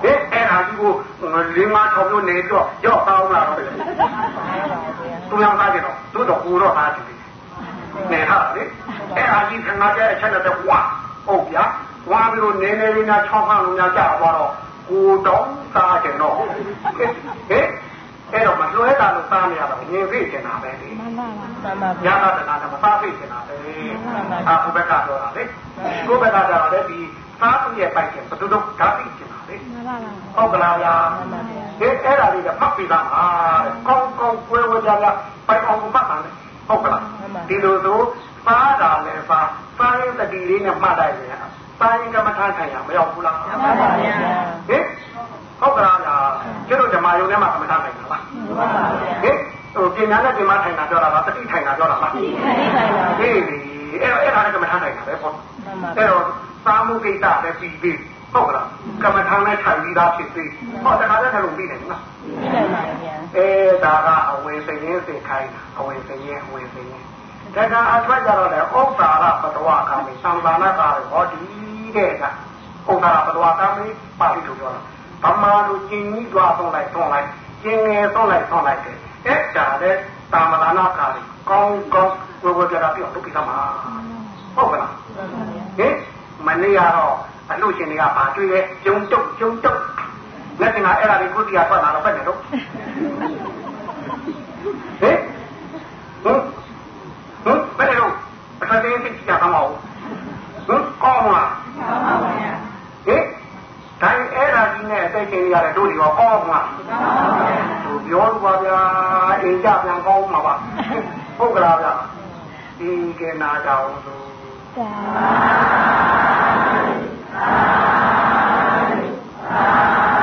အဲ့ဒါကြီးကိုလေးမထောင်လို့နေတော့ရော့ပေါင်းလာတော့သူရောသားကြတော့သူတော့ကိုတော့သားကြည့်နေဟာလေအဲ့ဒါကြီးခဏကျအချက်နဲ့ဝါဟုတ်ဗျာဝါပြီးတော့နေနေလေးများချောင်းခန့်လို့များကြာသွားတော့ကိုတော့သားကြတော့ဟဲ့ အဲ့တော့မလွဲတာလို့သားနေရတော့ငြင်းဖိကျင်တာပဲလေမှန်ပါပါမှန်ပါညာတာတနာကမသားဖိကျင်တာပဲအာဘုဘက်ကတော့လေဘုဘက်ကကြတော့လေဒီသားသူရဲ့ပိုက်ကျင်ဘယ်သူတော့ဓာတိကျင်တာလေမှန်ပါပါဟုတ်ကလားယာဒီအဲ့ဒါလေးကမှတ်ပြီးသားဟာကောင်းကောင်းပွဲဝကြလာပိုက်အောင်မှတ်တာလေဟုတ်ကလားဒီလိုဆိုသားတာလည်းသားသားရဲ့တတိလေးနဲ့မှတ်လိုက်ရင်သားရင်ကမထားခံရမရောက်ဘူးလားမှန်ပါပါဟင်ဟုတ်ကလားလား ကျတို့ဓမ္မယုံထဲမှာကမ္မထာထိုင်တာလားမှန်ပါဗျာဟင်ဟိုပညာနဲ့ပင်မထိုင်တာပြောတာလားတတိထိုင်တာပြောတာလားတတိထိုင်တာဟေးအဲ့တော့အဲ့ဒါနဲ့ကမ္မထာထိုင်တာပဲပေါ့အဲ့တော့သာမှုကိစ္စပဲပြီးပြီးဟုတ်ကလားကမ္မထာနဲ့ထိုင်ပြီးသားဖြစ်ပြီးဟောတခါတည်းထိုင်လို့ပြီးတယ်နော်ပြီးတယ်ပါဗျာအဲဒါကအဝေစရင်စိတ်ခိုင်းတာအဝေစရင်အဝေစရင်တခါအထွက်ကြတော့လေဩဇာရပတဝကမေသံသာနာတာဟောဒီတဲ့ကဩဇာရပတဝကမေပါဠိလိုပြောတာ ဗမာလူကျင်ကြီးသွားဆုံးလိုက်ဆုံးလိုက်ကျင်ငယ်ဆုံးလိုက်ဆုံးလိုက်တယ်အဲ့ဒါလေတာမလာနာခါလေးကောင်းကောင်းဟဝဝပြတာပြောဒုက္ခမှာဟုတ်ကလားဟင်မနေ့ကတော့အလို့ရှင်တွေကဘာတွေ့လဲကျုံတုတ်ကျုံတုတ်လက်တင်ကအဲ့ဒါလေးကိုတရားပတ်လာတော့ပဲနေတော့ဟင်ဟင်ဟင်ဘယ်လိုအထက်တင်းသိချာကမောဟင်ကောင်းမလားကောင်းပါဗျာဟင်ဒါအဲ့ဒါ ကြီးနဲ့စိတ်ချင်းရတယ်တို့တွေရောကောင်းမှာသူပြောလို့ပါဗျာအိမ်ကြပြန်ကောင်းမှာပါဟုတ်ကလားဗျာဒီကနာတော်သူသာ